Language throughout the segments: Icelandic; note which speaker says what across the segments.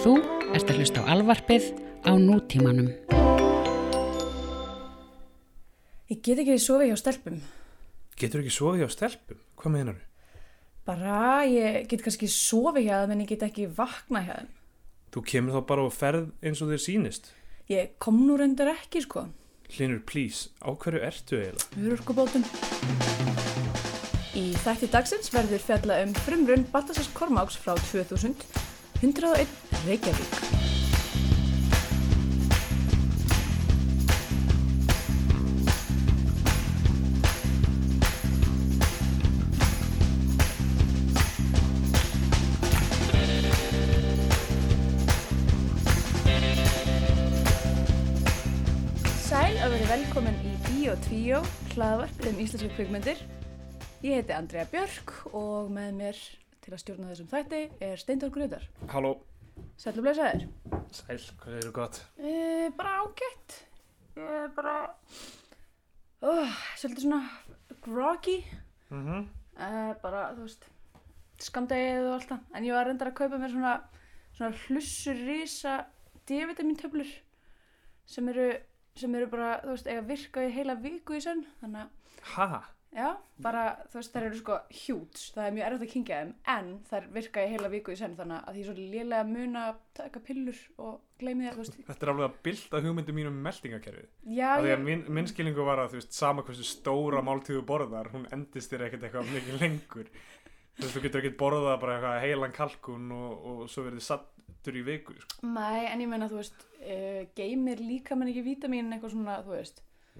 Speaker 1: Þú ert að hlusta á alvarpið á nútímanum.
Speaker 2: Ég get ekki sofið hjá stelpum.
Speaker 3: Getur ekki sofið á stelpum? Hvað meinar þú?
Speaker 2: Bara, ég get kannski sofið hjá þeim en ég get ekki vakna hjá þeim.
Speaker 3: Þú kemur þá bara og ferð eins og þér sýnist.
Speaker 2: Ég kom nú reyndar ekki, sko.
Speaker 3: Hlinur, please, á hverju ertu eiginlega?
Speaker 2: Örorkubótum. Í þætti dagsins verður fjalla um frumrun Baltasars Kormáks frá 2000, 101 Reykjavík. Sæl að vera velkomin í Bíó 2, hlaðvarp um íslenski kvikmyndir. Ég heiti Andrea Björk og með mér til að stjórna þessum þætti er Steindor Gröðar.
Speaker 3: Halló,
Speaker 2: Sæl og blessaður.
Speaker 3: sæl, hvað eru gott?
Speaker 2: E, bara ágætt. Ég er bara, oh, svolítið svona groggy.
Speaker 3: Mm -hmm.
Speaker 2: E, bara, þú veist, skamdegið og allt það. En ég var reyndar að kaupa mér svona, svona hlussur risa D-vitamintöflur sem eru, sem eru bara, þú veist, eiga virka í heila viku í senn. Þannig að
Speaker 3: Ha?
Speaker 2: Já, bara þú veist þær eru sko hjúts, það er mjög erfitt að kynkja þeim en þær virka í heila viku í senn þannig að því er svo lélega að muna að taka pillur og gleymi það, þú veist
Speaker 3: Þetta er alveg að bylta hugmyndum mínum um meldingakerfið.
Speaker 2: Já,
Speaker 3: Af því að
Speaker 2: ég,
Speaker 3: minn, minn skilningu var að, þú veist, sama hversu stóra máltíðu borðar, hún endist þér ekkert eitthvað mikið lengur. Þú veist, þú getur ekkert borðað bara eitthvað heilan kalkun og, og svo verið sattur í viku, sko.
Speaker 2: mæ, en ég meina þú veist uh,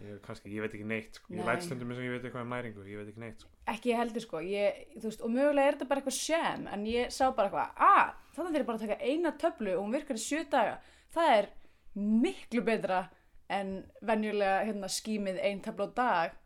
Speaker 3: Ég, kannski, ég veit ekki neitt, sko. Ég
Speaker 2: Nei.
Speaker 3: læt stundum eins og ég veit eitthvað um næringu, ég veit ekki neitt, sko.
Speaker 2: ekki heldur sko, ég, veist og mögulega er þetta bara eitthvað sham en ég sá bara eitthvað, að þannig þeir bara að taka eina töflu og hún virkar í sjö daga það er miklu betra en venjulega hérna skýmið ein töflu á dag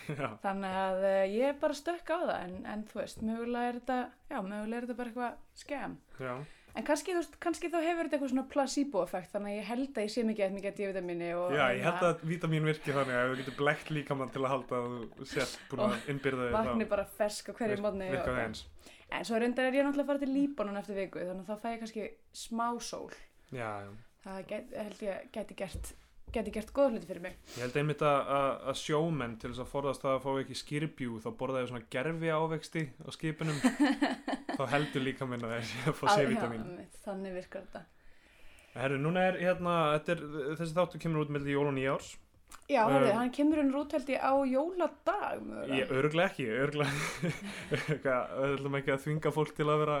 Speaker 3: Já,
Speaker 2: Þannig að uh, ég er bara stökk á það en, en þú veist, mögulega er þetta já, mögulega er þetta bara eitthvað skem
Speaker 3: já.
Speaker 2: En kannski, veist, kannski þá hefur þetta eitthvað svona placebo-effekt þannig að ég held að ég sé mikið eitthvað mikið D-vitamini og
Speaker 3: Já, ég held
Speaker 2: hérna,
Speaker 3: að vítamín virki þannig að þú getur blekt líkamann til að halda að þú sért búin að innbyrða þig
Speaker 2: vakni bara fersk á hverju mótni
Speaker 3: Virka það eins.
Speaker 2: en svo reyndar er ég náttúrulega að fara til Líbanon eftir viku þannig að þá fæ ég kannski smá sól
Speaker 3: Já, já.
Speaker 2: það get, held ég geti gert geti gert góð hluti fyrir mig
Speaker 3: Ég held einmitt að, að, að sjómenn til þess að forðast það að fá ekki skýrbjú þá borðaði svona gerfi ávexti á skipunum þá heldur líka þessi að fá
Speaker 2: Að-
Speaker 3: C-vitamin.
Speaker 2: já, einmitt, þannig virkar þetta
Speaker 3: Herru, núna er hérna, er, þessi þáttu kemur út með jól og nýjárs.
Speaker 2: já,
Speaker 3: Um,
Speaker 2: hörðu, hann kemur hann rút held ég á jóladag.
Speaker 3: Ég örglega ekki, örglega, við ætlum ekki að þvinga fólk til að vera,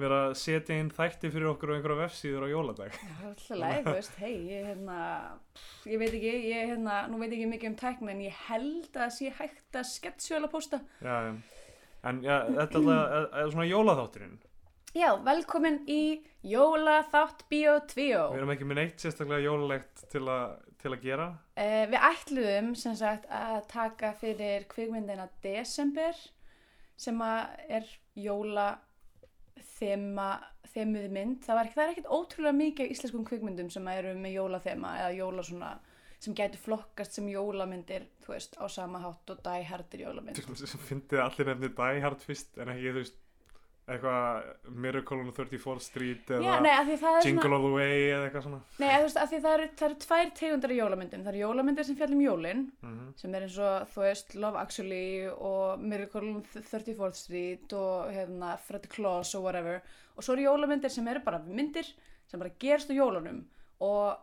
Speaker 3: vera að setja inn þætti fyrir okkur á einhverja vefsíður á jóladag.
Speaker 2: Alltaf leið, þú veist, hei, ég hérna, ég veit ekki, ég hérna, nú veit ég ekki mikið um tækni en ég held að sé hægt að sketsjuala pósta.
Speaker 3: Já. En já, þetta er alltaf svona jólaþátturinn.
Speaker 2: Já, velkomin í Jóla Þátt Bíó 2.
Speaker 3: Við erum ekki með neitt sérstaklega jólalegt til, til að gera.
Speaker 2: Uh, við ætluðum, sem sagt, að taka fyrir kvikmyndina Desember sem að er jóla þema, þemuð mynd. Það, var, það er ekkert ótrúlega mikið íslenskum kvikmyndum sem eru með jólaþema eða jóla svona sem gæti flokkast sem jólamyndir, þú veist, á sama hátt og Die Hard er jólamynd.
Speaker 3: Fyndið allir nefnir Die Hard fyrst en ekki, þú veist, eitthvað Miracle on 34th Street eða Jingle All the Way eða eitthvað svona.
Speaker 2: nei, þú veist, af því það eru, það eru tvær tegundar af jólamyndum. Það eru jólamyndir sem fjallum jólin,
Speaker 3: Mm
Speaker 2: sem er eins og, þú veist, Love Actually og Miracle on 34th Street og hérna Freddy Claus og whatever. Og svo eru jólamyndir sem eru bara myndir sem bara gerst á jólunum og,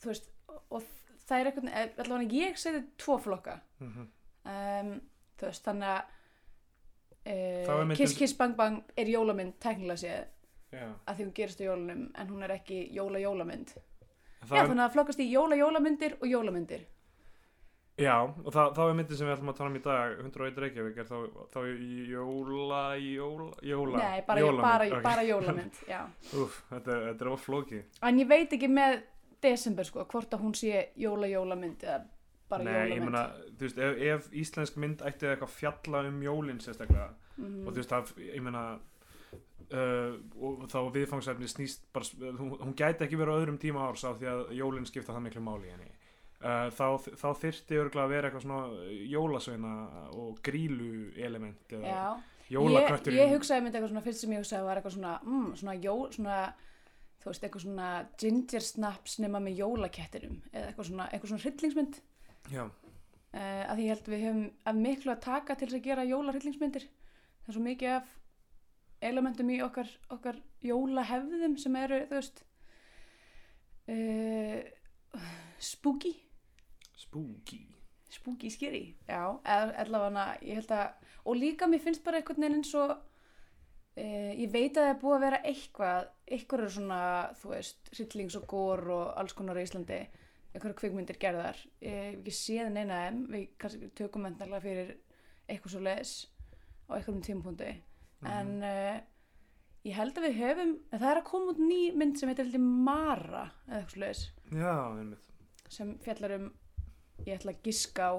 Speaker 2: þú veist, og það er eitthvað, allavega ég seti tvo flokka.
Speaker 3: -hmm.
Speaker 2: Um, þú veist, þannig að uh, Kiss Kiss Bang Bang er jólamynd teknilega séð
Speaker 3: Já.
Speaker 2: að því hún gerist á jólunum en hún er ekki jóla-jólamynd. Já,
Speaker 3: Það,
Speaker 2: þannig að það flokkast í jóla-jólamyndir og jólamyndir.
Speaker 3: já, og það, þá er myndin sem við ætlum að tala um í dag, 101 Reykjavík, er þá, þá jóla, jóla, jóla,
Speaker 2: Nei, bara,
Speaker 3: jólamynd,
Speaker 2: bara,
Speaker 3: ok.
Speaker 2: bara jólamynd.
Speaker 3: Úf, þetta, þetta er oflókið.
Speaker 2: En ég veit ekki með desember sko, hvort að hún sé jóla-jólamynd eða bara
Speaker 3: Nei, ég
Speaker 2: jólamynd.
Speaker 3: þú veist, ef, ef íslensk mynd ætti eitthvað fjalla um jólinn sérstaklega,
Speaker 2: Mhm.
Speaker 3: og þú veist, það, ég meina, uh, og þá viðfangsefni snýst bara, hún, hún gæti ekki verið á öðrum tíma árs af því að jólinn skipta það miklu máli í henni. Uh, þá, þá þyrfti örgulega að vera eitthvað svona jólasveina og grílu element eða
Speaker 2: Já, ég,
Speaker 3: jólakötturinn
Speaker 2: ég hugsaði mynd eitthvað svona, fyrst sem ég hugsaði var eitthvað svona, mm, svona, jó, svona, þú veist, eitthvað svona ginger snaps nema með jólakettinum eða eitthvað svona, eitthvað svona hryllingsmynd uh, að því ég held við höfum að miklu að taka til þess að gera jólarhryllingsmyndir það er svo mikið af elementum í okkar, okkar jólahefðum sem eru, þú veist uh, spooky.
Speaker 3: Spooky.
Speaker 2: Spooky scary, já, eða allavega ég held að, og líka mér finnst bara einhvern veginn eins og uh, ég veit að það er búið að vera eitthvað eitthvað eru svona, þú veist hryllings og gór og alls konar í Íslandi eitthvað kvikmyndir gerðar. Ég hef ekki séð neina þeim, við kannski tökum endalega fyrir eitthvað svo les á eitthvað um tímapunkti en uh, ég held að við höfum en það er að koma út ný mynd sem heitir Mara eða eitthvað svo les
Speaker 3: já,
Speaker 2: sem fjallar um ég ætla að giska á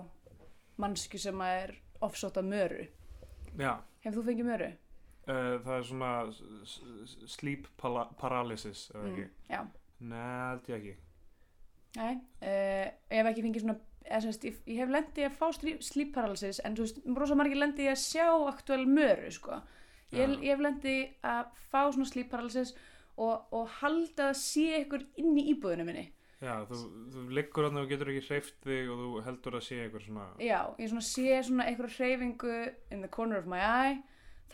Speaker 2: mannsku sem er offsótt af möru. Hefur þú fengið möru?
Speaker 3: uh, það er svona sleep paralysis eða ekki,
Speaker 2: já,
Speaker 3: nei, held ég ekki
Speaker 2: nei uh, ég hef ekki fengið svona eða, semst, ég, ég hef lendið að fá slí- sleep paralysis en þú veist, rosa margir lendið að sjá aktuell möru sko. Ég,
Speaker 3: Já.
Speaker 2: ég hef lendið að fá svona sleep paralysis og, og halda að sé ykkur inn í íbúðinu minni.
Speaker 3: Já, þú, þú liggur þarna og getur ekki hreift þig og þú heldur að sé eitthvað svona
Speaker 2: já, ég svona sé svona einhverju hreyfingu in the corner of my eye.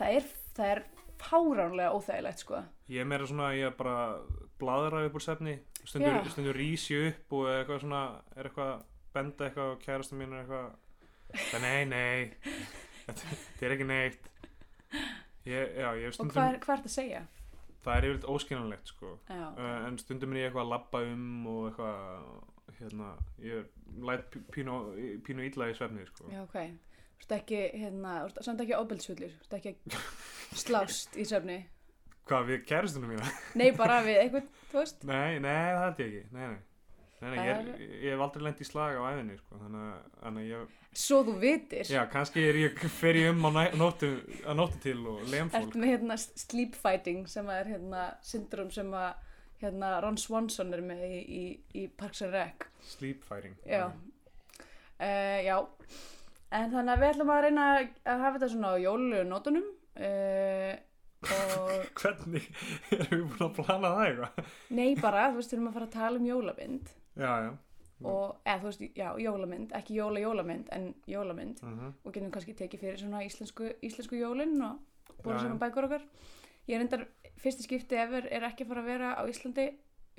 Speaker 2: Það er, það er fáránlega óþægilegt sko.
Speaker 3: Ég er meira svona að ég bara bladra upp úr sefni stundur, stundur rísi upp og eitthvað svona er eitthvað að benda eitthvað á kærasta mín er eitthvað það nei, nei þetta þetta er ekki neitt. Ég, já, ég er
Speaker 2: og
Speaker 3: stundum
Speaker 2: hvað er, hvað er það að segja?
Speaker 3: það er yfirleitt óskiljanlegt sko. Uh, en stundum er ég eitthvað að labba um og eitthvað hérna, ég læt pí- pínu, pínu illa í svefni sko.
Speaker 2: Já ok. Þú ert ekki, hérna, þú ert samt ekki ábyldsfullur Þú ert ekki slást í söfni
Speaker 3: hvað við kærastunum mína?
Speaker 2: Nei, bara við eitthvað, þú veist.
Speaker 3: Nei, nei, það held ég ekki. Nei, nei, nei, nei ég,
Speaker 2: Það
Speaker 3: er, ég hef aldrei lent í slag á æfinni sko þannig að- þannig að ég
Speaker 2: Svo þú vitir.
Speaker 3: Já, kannski er ég, fer ég um á næ- nóttu, að nóttu til og lem fólk.
Speaker 2: Ertu með hérna sleep fighting sem að er hérna syndrom sem að hérna Ron Swanson er með í, í, í Parks and Rec.
Speaker 3: Sleep fighting.
Speaker 2: Já. Uh, Já. En þannig að við ætlum að reyna að hafa þetta svona á jólulegu nótunum uh, og
Speaker 3: Hvernig erum við búin að plana það eitthvað?
Speaker 2: nei bara, þú veist, við erum að fara að tala um jólamynd
Speaker 3: Já, já.
Speaker 2: og, eða þú veist, já, jólamynd, ekki jóla-jólamynd en jólamynd
Speaker 3: Uh
Speaker 2: og getum kannski tekið fyrir svona íslensku, íslensku jólin og búin saman bækur okkar ég er endar, fyrsti skipti efer er ekki að fara að vera á Íslandi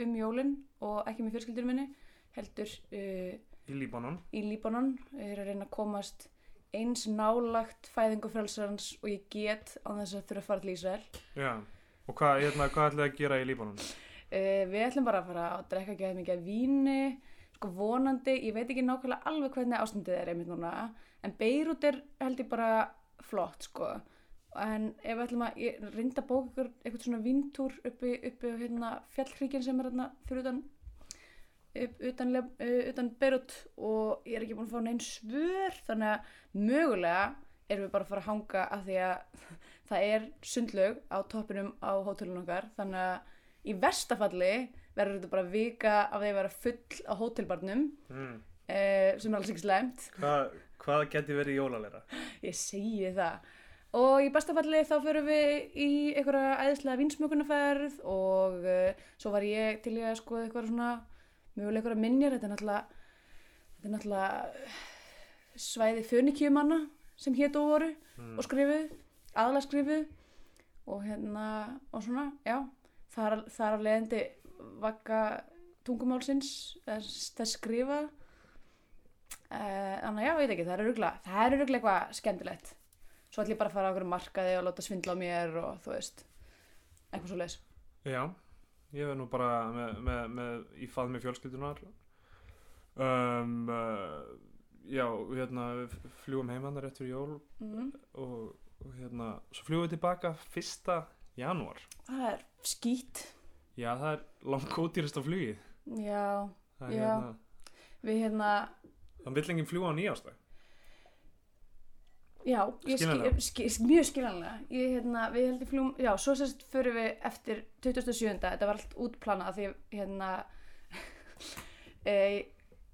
Speaker 2: um jólin og ekki með fjölskyldur minni heldur uh,
Speaker 3: Í Líbanon.
Speaker 2: í Líbanon er að reyna að komast eins nálagt fæðingu frelsarans og ég get á þess að þurfa að fara til Ísrael
Speaker 3: Já. Og hvað, hérna, ætlaði að gera í Líbanon?
Speaker 2: uh, við ætlum bara að fara að drekka ekki að mikið víni sko vonandi, ég veit ekki nákvæmlega alveg hvernig ástandið er einmitt núna en Beirut er held ég bara flott sko en ef við ætlum að, reynda að bóka ykkur eitthvað svona víntúr uppi, uppi hérna fjallkríkin sem er hérna fyrir utan utan, utan Beirut og ég er ekki búin að fá neinn svör þannig að mögulega erum við bara að fara að hanga af því að það er sundlaug á toppinum á hótelun okkar þannig að í verstafalli verður þetta bara vika af því að vera full á hótelbarnum
Speaker 3: Mm.
Speaker 2: uh, sem er alls ekki slemt
Speaker 3: Hvað, hvað geti verið jólalera?
Speaker 2: ég segi það og í bestafalli þá fyrir við í einhverja æðislega vinsmjökunarferð og uh, svo var ég til ég að skoða eitthvað svona mögulega einhverja minjar þetta er náttúrulega, þetta er náttúrulega svæði fönikjumanna sem hétu og voru
Speaker 3: Mm.
Speaker 2: og skrifuð, aðla skrifuð og hérna og svona, já þar, þar af leiðandi vakka tungumálsins þess, þess skrifa. Uh, þannig að já, veit ekki, það er rugla það er rugla eitthvað skemmtilegt. Svo ætlum ég bara að fara á okkur markaði og láta svindla á mér og þú veist eitthvað svo leis
Speaker 3: Já, ég verð nú bara með, með, með í fað með fjölskyldunar. Um, uh, já, hérna, fljúum heimann rétt fyrir jól
Speaker 2: mm.
Speaker 3: og, og hérna, svo fljúum við tilbaka fyrsta janúar.
Speaker 2: það er skýtt
Speaker 3: Já, það er langt ódýrasta flugið.
Speaker 2: já,
Speaker 3: er
Speaker 2: Já.
Speaker 3: hérna,
Speaker 2: við hérna
Speaker 3: það vill enginn fljúa á nýjástæð.
Speaker 2: Já, skil, skil, mjög skiljanlega ég hérna, við heldum flugum já, svo sérst fyrir við eftir 27. þetta var allt útplanað því hérna e,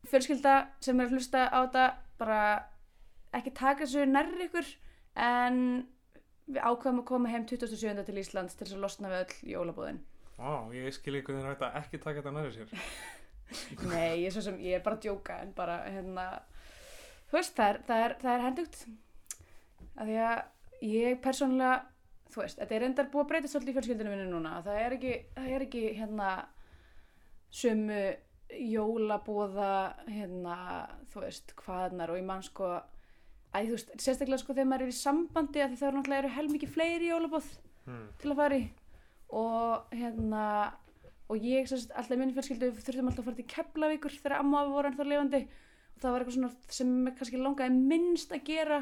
Speaker 2: fjölskylda sem er að hlusta á þetta bara ekki taka þessu nærri ykkur en við ákveðum að koma heim 27. til Íslands til þess að losna við öll jólabúðin
Speaker 3: Ó, ég skil hvernig hægt að ekki taka þetta næri sér.
Speaker 2: Nei, ég er svo sem, ég er bara að djóka en bara, hérna, þú veist, það er, er, er hendugt af því að ég persónulega, þú veist, þetta er endar búið að breyta svolítið í fjölskyldinu minni núna, það er ekki, það er ekki, hérna, sömu jólabúða, hérna, þú veist, hvaðnar og ég man sko, að þú veist, sérstaklega sko þegar maður er í sambandi að því það eru náttúrulega eru helmikið fleiri jólabúð
Speaker 3: Hmm.
Speaker 2: til að fara í. Og hérna og ég sérst alltaf minni fjölskyldu þurftum alltaf að fara til Keflavíkur þegar amma voru ennþá lifandi. Og það var eitthvað svona sem kannski langaði minnst að gera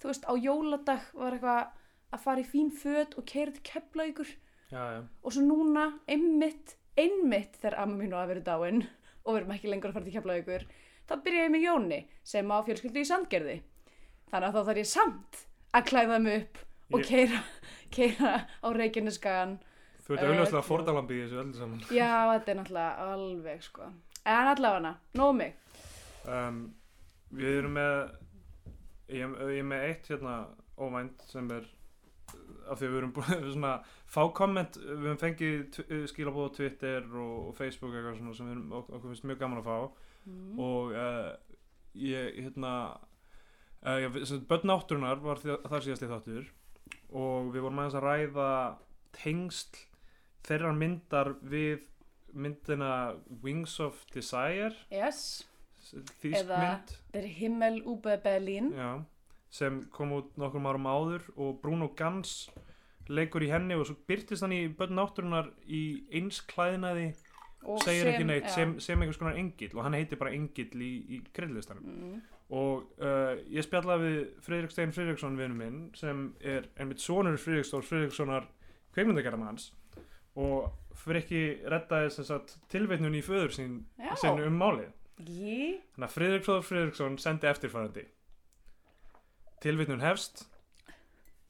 Speaker 2: þú veist á jóladag var eitthvað að fara í fín föt og keira til
Speaker 3: já.
Speaker 2: og svo núna einmitt, einmitt þegar amma mín og afi eru dáin og við erum ekki lengur að fara til Keflavíkur þá byrja ég með Jóni sem á fjölskyldu í Sandgerði þannig að þá þarf ég samt að klæða mig upp og keira, keira á Reykjaneskagan
Speaker 3: Þú
Speaker 2: Eh,
Speaker 3: auðvitað
Speaker 2: ok.
Speaker 3: fordalambið í þessu öllu saman.
Speaker 2: Já, þetta er náttúrulega alveg sko. En allavega, nóg um mig.
Speaker 3: Um, við erum með, ég, ég er með eitt hérna óvænt sem er af því að við erum búin svona fá komment, við höfum fengið skilabóð á Twitter og, Facebook eitthvað svona sem við okkur finnst mjög gaman að fá.
Speaker 2: Mm.
Speaker 3: og uh, ég hérna uh, ég, sem, börn náttúrunar var þar síðast í þáttur. Og við vorum aðeins að ræða tengsl þeirrar myndar við myndina Wings of Desire.
Speaker 2: Yes,
Speaker 3: þýsk
Speaker 2: Eða-
Speaker 3: mynd
Speaker 2: þetta er Himmel Ube Berlin.
Speaker 3: já, sem kom út nokkrum árum áður og Bruno Gans leikur í henni og svo byrtist hann í börn náttúrunar í eins klæðinaði
Speaker 2: Og
Speaker 3: segir ekki neitt
Speaker 2: já.
Speaker 3: sem, sem einhvers konar engill og hann heitir bara engill í, í kreddlistanum
Speaker 2: Mm.
Speaker 3: og uh, ég spjallaði við Friðrik Stein Friðriksson vinnu minn sem er einmitt sonur Friðrik Stór Friðrikssonar kveikmyndagerðamanns og Frikki reddaði sem sagt tilveitnun í föður sín sinn um málið
Speaker 2: Jí,
Speaker 3: þannig að Friðrik Stór Friðriksson sendi eftirfærandi tilveitnun hefst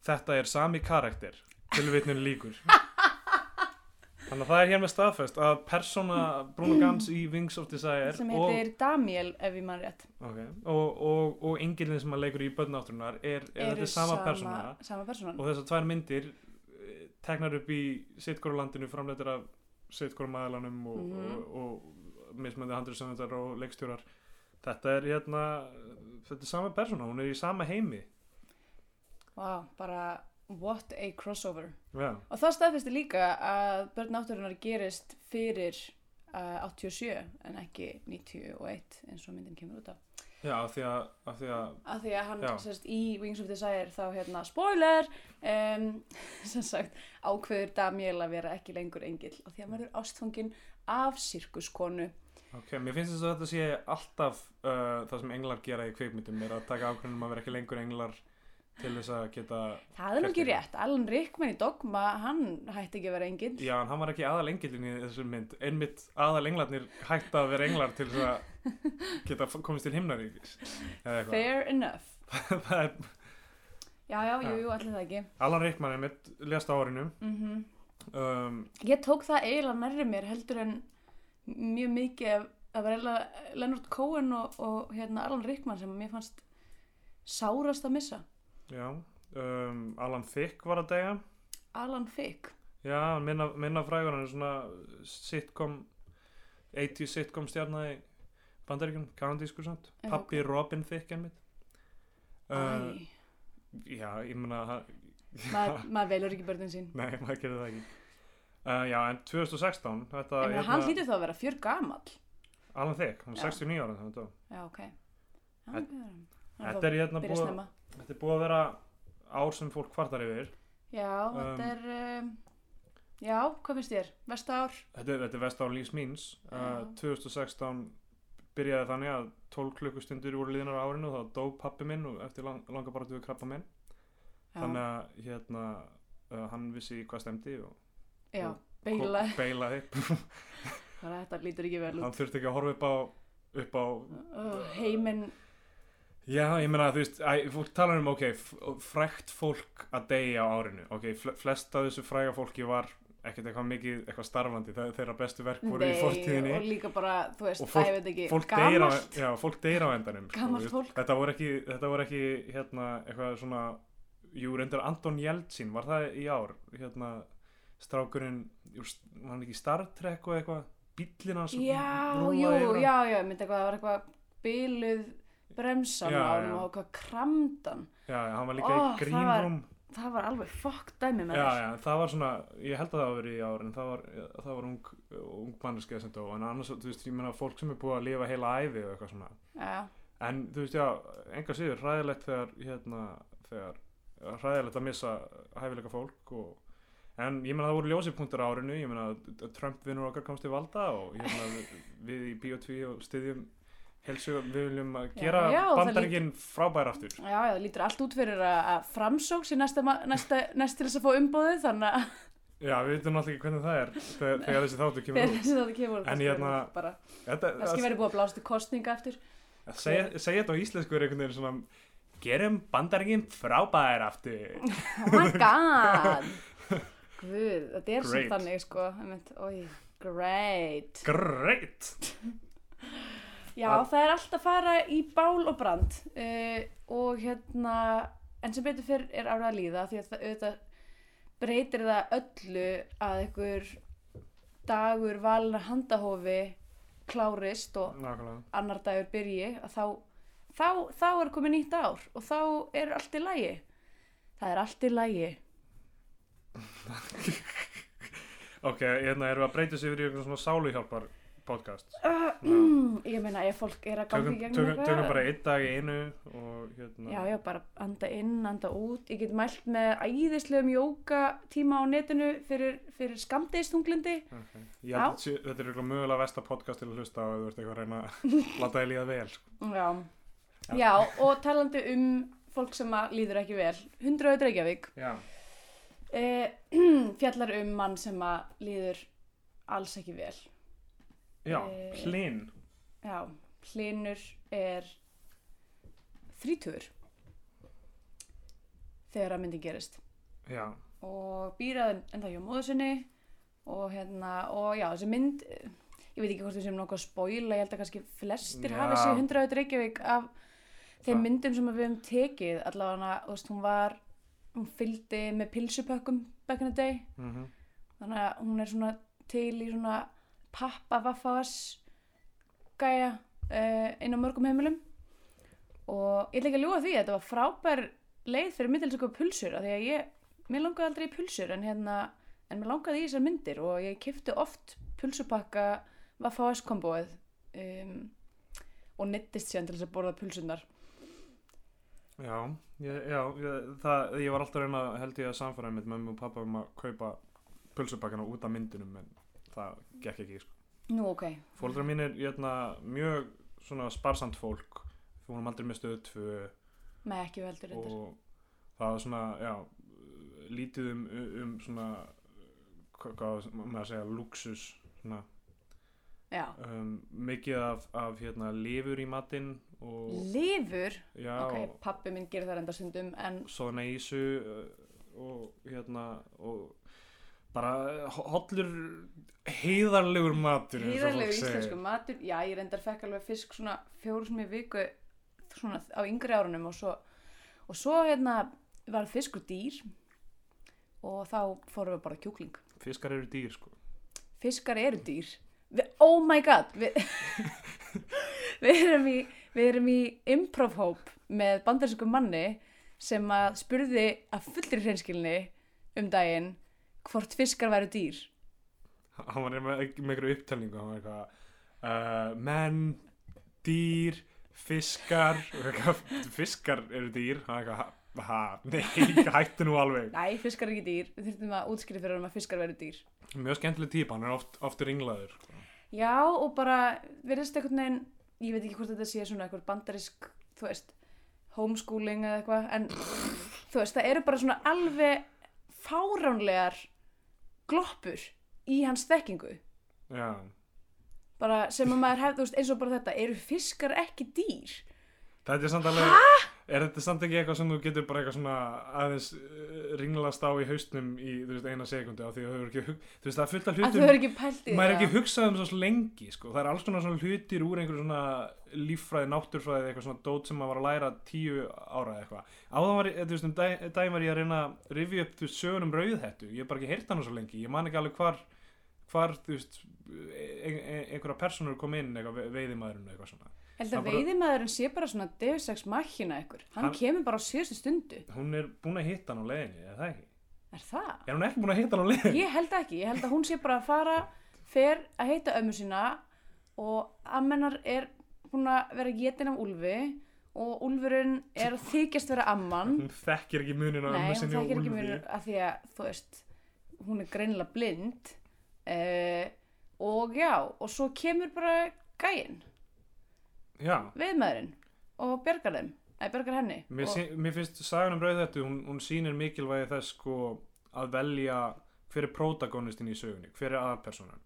Speaker 3: þetta er sami karakter tilveitnun líkur þannig að það er hér með staðfest að persóna Bruno Gans í Wings of Desire
Speaker 2: sem
Speaker 3: og
Speaker 2: heitir Daniel ef ég mann rétt.
Speaker 3: Okay. Og, og, og engilin sem að leikur í börnátturinnar er, er þetta sama persóna
Speaker 2: Sama persóna.
Speaker 3: og þessar tvær myndir eh, teknar upp í sittgórulandinu framleitir af sittgórumæðalanum og,
Speaker 2: Mhm.
Speaker 3: og, og mismöndi handriðsöndar og leikstjórar. Þetta er hérna þetta er sama persóna, hún er í sama heimi.
Speaker 2: Vá, bara what a crossover.
Speaker 3: Já,
Speaker 2: Og það staðfesti líka að börn náttúrunar gerist fyrir uh, 87 en ekki 91 eins og myndin kemur út af.
Speaker 3: já af því að, af því að
Speaker 2: af því að hann sérst, í Wings of Desire þá hérna spoiler um, sem sagt ákveður Damiel að vera ekki lengur engill. Og því að hann verður ástfangin af sirkuskonu
Speaker 3: ok, mér finnst þess að þetta sé alltaf uh, það sem englar gera í kveikmyndum er að taka ákveðnum að vera ekki lengur englar til þess að geta
Speaker 2: það er nú ekki rétt, Alan Rickman í Dogma hann hætti ekki að vera engill.
Speaker 3: Já, en hann var ekki aðal engillin í þessu mynd. Einmitt aðal englarnir hætti að vera englar til þess að geta komist til himnaríkis
Speaker 2: fair enough.
Speaker 3: Það er
Speaker 2: já já, jú, jú, allir það ekki.
Speaker 3: Alan Rickman einmitt lést á árinu.
Speaker 2: Mm
Speaker 3: um,
Speaker 2: ég tók það eiginlega nærri mér heldur en mjög mikið af- það var eiginlega Leonard Cohen og, og hérna Alan Rickman sem mér fannst sárast að missa.
Speaker 3: Já um, Alan Thicke var að deyja.
Speaker 2: Alan Fick
Speaker 3: já, minna, minna frægur hann er svona sitcom 80 sitcom stjarnaði bandaríkjum, kanadískur samt. Pappi Robin Thicke einmitt uh,
Speaker 2: Æ,
Speaker 3: já, ég hann-
Speaker 2: maður mað velur ekki börnin sín.
Speaker 3: Nei, maður gerir það ekki uh, já, en 2016 þetta,
Speaker 2: en
Speaker 3: hérna-
Speaker 2: hann hlýtur þá að vera fjör gamall
Speaker 3: Alan Thicke, hann
Speaker 2: Já.
Speaker 3: 69 ára þannig að
Speaker 2: já, ok
Speaker 3: Þetta-
Speaker 2: þetta
Speaker 3: Þetta er hérna búið, þetta er búið að vera ár sem fólk kvartar yfir.
Speaker 2: já, þetta
Speaker 3: Um,
Speaker 2: er um, já, hvað finnst þér? Vesta ár?
Speaker 3: Þetta er, þetta er vest ár lífs míns. Uh,
Speaker 2: Já.
Speaker 3: 2016 byrjaði þannig að 12 klukkustundir voru liðnar á árinu og þá dó pappi minn og eftir lang, langa bara við krabba minn.
Speaker 2: Já,
Speaker 3: Þannig að hérna, uh, hann vissi hvað stemdi og
Speaker 2: já beila
Speaker 3: og beilaði.
Speaker 2: þannig að þetta lítur ekki vel
Speaker 3: hann
Speaker 2: út
Speaker 3: þurfti ekki að horfa upp á, upp á
Speaker 2: uh, heiminn
Speaker 3: Já, ég meina að þú veist, æ, fólk talar um, ok, f- frægt fólk að deyja á árinu, ok, fl flest af þessu fræga fólki var ekkert eitthvað mikið, eitthvað starfandi, það, þeirra bestu verk voru í
Speaker 2: Nei,
Speaker 3: fortíðinni.
Speaker 2: og líka bara, þú veist,
Speaker 3: Og fólk-
Speaker 2: að ég veit ekki
Speaker 3: fólk
Speaker 2: gamalt
Speaker 3: já, fólk deyr á endanum sko,
Speaker 2: Gamalt
Speaker 3: veist.
Speaker 2: fólk.
Speaker 3: þetta voru ekki, þetta voru ekki hérna, eitthvað svona jú, reyndar Anton Jeltsin var það í ár hérna, strákurinn var hann ekki Star Trek og eitthvað bíllinn hans
Speaker 2: Já, jú, já, já, ég myndi eitthvað, það var eitthvað byluð bremsan
Speaker 3: Já,
Speaker 2: á hann
Speaker 3: já.
Speaker 2: og eitthvað kramdan.
Speaker 3: já, já, hann var líka
Speaker 2: Ó,
Speaker 3: í
Speaker 2: það var-
Speaker 3: Room
Speaker 2: Það var alveg fokk dæmi með
Speaker 3: já,
Speaker 2: þér.
Speaker 3: já, það var svona ég held að það hafi verið í ár en það var, það var ung, ung manneskja sem dó en annars, þú veist, ég meina fólk sem er búið að lifa heila æfi og eitthvað svona
Speaker 2: Já,
Speaker 3: en þú veist, já, enga síður hræðilegt þegar, hérna, þegar hræðilegt að missa hæfileika fólk og En ég meina það voru ljósipunktur á árinu, ég meina að Trump vinnur okkar komst til valda og ég meina við, við í Bíotví og styðjum helsu, við viljum að gera
Speaker 2: það
Speaker 3: bandaríkinn frábær aftur.
Speaker 2: já, já, það lítur allt út fyrir að að framsóks í næsta, næsta, næst til þess að fá umbóðið, þannig að
Speaker 3: Já, við veitum náttúrulega ekki hvernig það er þegar, þegar þessi þáttu kemur
Speaker 2: þegar
Speaker 3: út.
Speaker 2: þessi þetta kemur
Speaker 3: En
Speaker 2: kannski
Speaker 3: hérna-
Speaker 2: verður bara,
Speaker 3: Þetta,
Speaker 2: kannski verður búið að blásta kostninga eftir.
Speaker 3: að segja, segja þetta á íslensku er einhvern veginn svona gerum bandaríkinn frábær aftur.
Speaker 2: Oh my god Guð, þetta er sem þannig sko einmitt, Oj, Great.
Speaker 3: Great!
Speaker 2: Já,
Speaker 3: Að-
Speaker 2: það er alltaf að fara í bál og brand uh, og hérna en sem betur fyrr er árað að líða því að það auðvitað breytir það öllu að einhver dagur valnar handahófi klárist og
Speaker 3: Nákvæmlega.
Speaker 2: annar dagur byrji að þá, þá, þá er komið nýtt ár og þá er allt í lægi það er allt í lægi
Speaker 3: Ok, hérna erum við að breyta sig yfir í einhvern svona sáluhjálpar podcast.
Speaker 2: uh, ég meina ef fólk er að ganga
Speaker 3: Tökum,
Speaker 2: í gegnum
Speaker 3: tökum,
Speaker 2: eitthvað
Speaker 3: tökum bara einn dag í einu og hérna...
Speaker 2: já já bara anda inn, anda út ég get mælt með æðislegum jóka tíma á netinu fyrir, fyrir skamdeistunglindi
Speaker 3: Okay. Þetta er eitthvað mögulega versta podcast til að hlusta á ef þú ert eitthvað að reyna að láta þig líða vel. sko.
Speaker 2: já.
Speaker 3: Já.
Speaker 2: já og talandi um fólk sem líður ekki vel 100 Reykjavík
Speaker 3: Já.
Speaker 2: Eh, fjallar um mann sem að líður alls ekki vel
Speaker 3: Já,
Speaker 2: Eh,
Speaker 3: hlinn.
Speaker 2: Já, Hlinur er þrítugur þegar að myndi gerist
Speaker 3: Já,
Speaker 2: og býraði ennþá hjá móður sinni og hérna, og já, þessi mynd ég veit ekki hvort við sem nokkuð að spoila ég held að kannski flestir
Speaker 3: Já.
Speaker 2: hafi sér 100 Reykjavík af þeim myndum sem við höfum tekið allavega, þú veist, hún var hún fylgdi með pilsupökkum back in the day.
Speaker 3: Mm
Speaker 2: þannig að hún er svona til í svona pappa vaffas gæja uh, inn á mörgum heimilum. Og ég ætla ekki að ljúga því að þetta var frábær leið fyrir mig til að köpa pulsur af því að ég, mér langaði aldrei í pulsur en hérna, en mér langaði í þessar myndir og ég kifti oft pulsupakka vaffas kombóið um, og nittist síðan til þess að borða pulsunar
Speaker 3: já, ég, já ég, það, ég var alltaf reyna held ég að samfæra með mömmu og pappa um að kaupa pulsubakkana út af myndinum en það gekk ekki sko.
Speaker 2: Nú, ok,
Speaker 3: Fóldra mín er jötna, mjög svona sparsamt fólk. Við vorum aldrei með stöðu tvö.
Speaker 2: Með ekki veldur reyndar.
Speaker 3: Og það var svona, já lítið um, um svona hvað, maður að segja luxus svona, um, mikið af, af hérna, lifur í matinn og
Speaker 2: lifur
Speaker 3: já,
Speaker 2: ok, pappi minn gerir það reyndar stundum en
Speaker 3: svona ísu uh, og hérna og bara ho- hollur heiðarlegur matur segir.
Speaker 2: íslensku matur, já ég reyndar fekk alveg fisk svona fjóru sem í viku svona á yngri árunum og svo, og svo hérna var fiskur dýr og þá fórum við bara kjúkling.
Speaker 3: fiskar eru dýr sko
Speaker 2: Fiskar eru dýr. Oh my god, við, við, erum í, við erum í improv-hóp með bandarísku manni sem að spurði að fullri hreinskilni um daginn hvort fiskar væru dýr.
Speaker 3: hann var með, einhverju upptalningu hann var eitthvað uh, menn, dýr fiskar fiskar eru dýr hann var eitthvað, ha, nei, hættu nú alveg
Speaker 2: Næ, fiskar eru ekki dýr. Við þurfum að útskýra fyrir hann að fiskar væru dýr.
Speaker 3: mjög skemmtileg típa, hann er oft, oft ringlaður sko.
Speaker 2: Já, og bara verðist einhvern veginn, ég veit ekki hvort þetta sé svona eitthvað bandarisk, þú veist, homeschooling eða eitthvað, en þú veist, það eru bara svona alveg fáránlegar gloppur í hans þekkingu.
Speaker 3: já,
Speaker 2: Bara sem að maður hefði, þú veist, eins og bara þetta, eru fiskar ekki dýr?
Speaker 3: þetta er samt alveg er þetta samt ekki eitthvað sem þú getur bara eitthvað svona aðeins uh, ringlast á í haustnum í veist eina sekundu af því að þú veist það er fullt af hlutum maður er ekki hugsað um það svo lengi sko. það er alls konar svona hlutir úr einhverju svona líffræði, náttúrfræði, eitthvað svona dót sem maður var að læra tíu ára eitthvað. Áðan var, þú veist, um dag, daginn var ég að reyna að rifja upp, þú veist, sögun um rauðhettu. Ég hef bara ekki heyrt hana svo lengi, ég man ekki alveg hvar hvar, þú veist ein, ein, einhverja personur kom inn, eitthvað veiðimaðurinn eitthvað svona,
Speaker 2: Held að veiðimaðurinn sé bara svona Deus Ex Machina ykkur. Hann,
Speaker 3: Hann-
Speaker 2: kemur bara á síðustu stundu.
Speaker 3: hún er búin að hitta hann á leiðinni, eða það ekki
Speaker 2: Er það?
Speaker 3: er hún ekki búin að hitta hann á leiðinni?
Speaker 2: Ég held ekki. Ég held að hún sé bara að fara, fer að heita ömmu sína og ammennar er búin að vera getin af úlfi og úlfurinn er að þykjast vera amman.
Speaker 3: hún þekkir ekki munin á
Speaker 2: Nei,
Speaker 3: ömmu
Speaker 2: hún
Speaker 3: sinni og
Speaker 2: þekkir ekki munur af því að, þú veist, hún er greinilega blind uh, og já, og svo kemur bara gæinn, viðmaðurinn og bjargar þeim, eða bjargar henni.
Speaker 3: Mér,
Speaker 2: og,
Speaker 3: sí, mér finnst sagan um rauðhettu, hún, hún sýnir mikilvægi þess sko að velja hver er protagonistin í sögunni, hver er aðalpersonan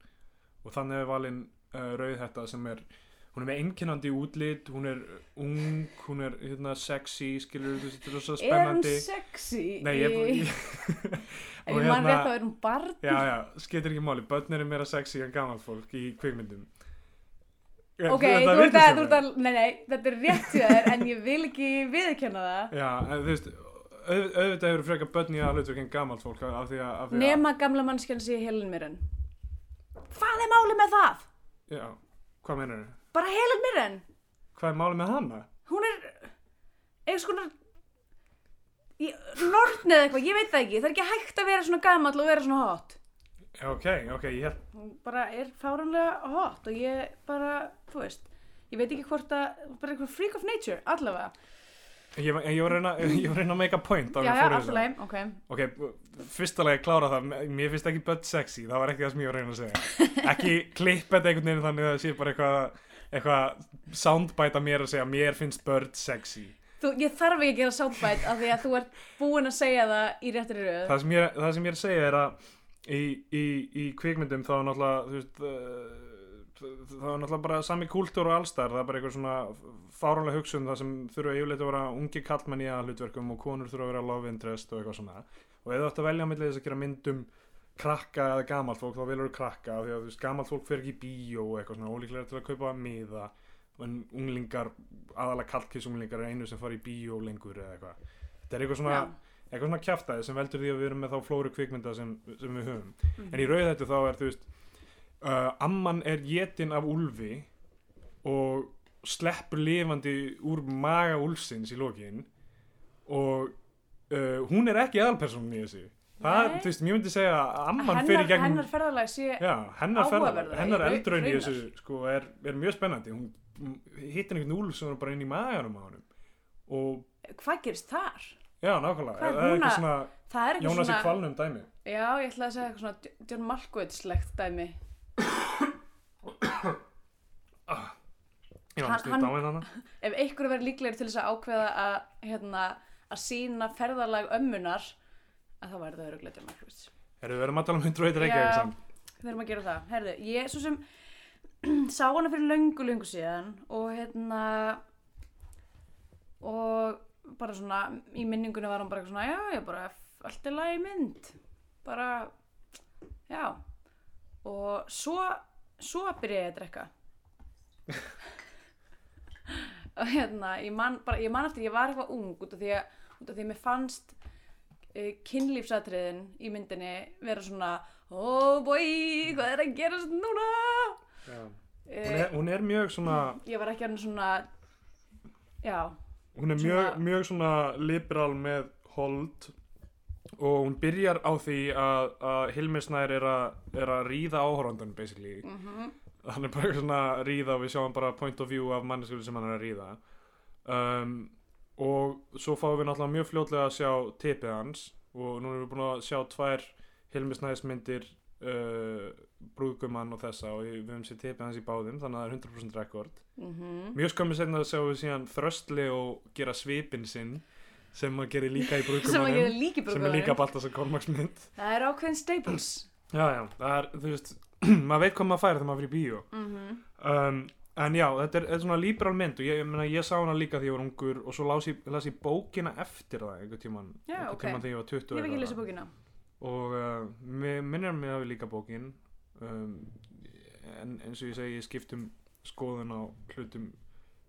Speaker 3: og þannig er valin uh, rauðhetta sem er, hún er með einkennandi útlit, hún er ung, hún er hérna sexy, skilur þetta er svo
Speaker 2: er hún
Speaker 3: spennandi.
Speaker 2: sexy?
Speaker 3: Nei, ég,
Speaker 2: í-
Speaker 3: ég,
Speaker 2: Ef ég man
Speaker 3: hérna-
Speaker 2: rétt þá er hún barn.
Speaker 3: já, já, skeytir ekki máli, börn eru meira sexy en gamalt fólk í kvikmyndum. Já,
Speaker 2: Ok,
Speaker 3: þetta
Speaker 2: þú ert að, þú ert að, nei, nei, þetta er rétt hjá þér en ég vil ekki viðurkenna það.
Speaker 3: Já, en þú veist, auð, auðvitað hefur frekar börn í aðhlutverk en gamalt fólk af því að,
Speaker 2: Nema gamla mannskjan sé Helen Mirren. Hvað er málið með það?
Speaker 3: Já, hvað meinar þau?
Speaker 2: Bara Helen Mirren.
Speaker 3: Hvað er málið með hana?
Speaker 2: Hún er í- norn eða eitthvað, ég veit það ekki. Það er ekki hægt að vera svona gamall og vera svona hot.
Speaker 3: Ok, ok, ég held
Speaker 2: Hún bara er fáránlega hot og ég bara, þú veist, ég veit ekki hvort að, bara eitthvað freak of nature, allavega.
Speaker 3: Ég, var- ég var reyna, ég var reyna að make a point á
Speaker 2: Já, já, alltaf leið, ok.
Speaker 3: Ok, fyrsta lagi klára það, mér finnst ekki börn sexy, það var ekki það sem ég var að reyna að segja Ekki klippa þetta einhvern veginn þannig að það sé bara eitthvað eitthvað soundbite að mér að segja mér finnst börn sexy
Speaker 2: Þú, ég þarf ekki að gera soundbite af því að þú ert búin að segja það í réttri röð.
Speaker 3: það sem, ég, það sem ég er að segja er að í, í, í kvikmyndum þá er náttúrulega veist, uh, það er náttúrulega bara sami kúltúr og allstar. Það er bara eitthvað svona fáránlega hugsun það sem þurfa yfirleitt að vera ungi kallmenn í aðhlutverkum og konur þurfa að vera love interest og eitthvað svona. Og ef þú ætti að velja milli þess að gera myndum krakka eða gamalt fólk þá velur þú krakka því að þú veist gamalt fólk fer ekki í bíó eitthvað svona ólíklega til að kaupa miða en unglingar, aðalega kallkis unglingar er einu sem fara í bíó lengur eða eitthvað. Þetta er eitthvað svona
Speaker 2: Já.
Speaker 3: Eitthvað svona kjaftaði sem veldur því að við erum með þá flóru kvikmynda sem, sem við höfum.
Speaker 2: Mhm.
Speaker 3: en í rauðhættu þá er þú veist uh, amman er getin af úlfi og sleppur lifandi úr maga úlfsins í lokin og uh, hún er ekki aðalpersonin í þessu. Það, þú veist, mér myndi segja að amman
Speaker 2: hennar,
Speaker 3: gegnum
Speaker 2: hennar ferðalag sé,
Speaker 3: já, hennar, eldraun í þessu sko, er, er mjög spennandi. Hún hittir einhvern úlf sem er bara inn í maganum á honum. Og
Speaker 2: hvað gerist þar?
Speaker 3: Já, nákvæmlega, það er eitthvað
Speaker 2: að-
Speaker 3: svona
Speaker 2: er eitthvað
Speaker 3: Jónas í
Speaker 2: svona,
Speaker 3: kvalnum dæmi
Speaker 2: já, ég ætla að segja eitthvað svona John Malkovich-legt dæmi.
Speaker 3: ég var að stýta á henn hana
Speaker 2: Ef einhverju verður líklegir til þess að ákveða að, hérna, að sína ferðalag ömmunar, að þá verður það öruglega John Malkovich.
Speaker 3: Herru, við erum að tala um 101 Reykjavík
Speaker 2: Já.
Speaker 3: samt.
Speaker 2: Við erum að gera það. Herðu, ég svo sem sá hana fyrir löngu, löngu síðan og hérna og bara svona í minningunni var hann bara svona já, ég bara allt er lagi mynd. Bara, já. Og svo svo byrja ég að drekka. Og hérna ég man, bara, ég man eftir, ég var eitthvað ung út af því að, út af því að mér fannst uh, kynlífsatriðin í myndinni vera svona oh boy, hvað er að gerast núna?
Speaker 3: Já.
Speaker 2: uh,
Speaker 3: Hún, er, hún er mjög svona
Speaker 2: ég var ekki hann svona já,
Speaker 3: hún er
Speaker 2: Svona-
Speaker 3: mjög, mjög svona liberal með hold og hún byrjar á því að, að Hilmi Snær er er að ríða áhorfandan basically.
Speaker 2: Mhm.
Speaker 3: Hann er bara svona að ríða og við sjáum bara point of view af manneskur sem hann er að ríða. Um, og svo fáum við náttúrulega mjög fljótlega að sjá tipið hans og nú erum við búin að sjá tvær Hilmi Snæs myndir uh, brúðgumann og þessa og við höfum séð tipið hans í báðum þannig að það er 100% rekord.
Speaker 2: Mhm.
Speaker 3: Mjög skömmu senna að sjáum við síðan þröstli og gera svipin sinn sem að gera líka í
Speaker 2: sem líki
Speaker 3: sem er líka Baltasar Kormaksmynd
Speaker 2: það er ákveðin staples.
Speaker 3: Já já, það er, þú veist maður veit hvað maður fær þegar maður fyrir bíó.
Speaker 2: Mhm.
Speaker 3: Um, En já, þetta er, er svona liberal mynd og ég, ég, meina, ég sá hana líka því ég var ungur og svo las ég, las ég bókina eftir það einhvern tíman,
Speaker 2: Já,
Speaker 3: einhvern
Speaker 2: ok.
Speaker 3: tíman þegar ég var 20
Speaker 2: Ég hef ekki lesið bókina.
Speaker 3: Og uh, minnir mér hafi líka bókin um, en eins og ég segi ég skiptum skoðun á hlutum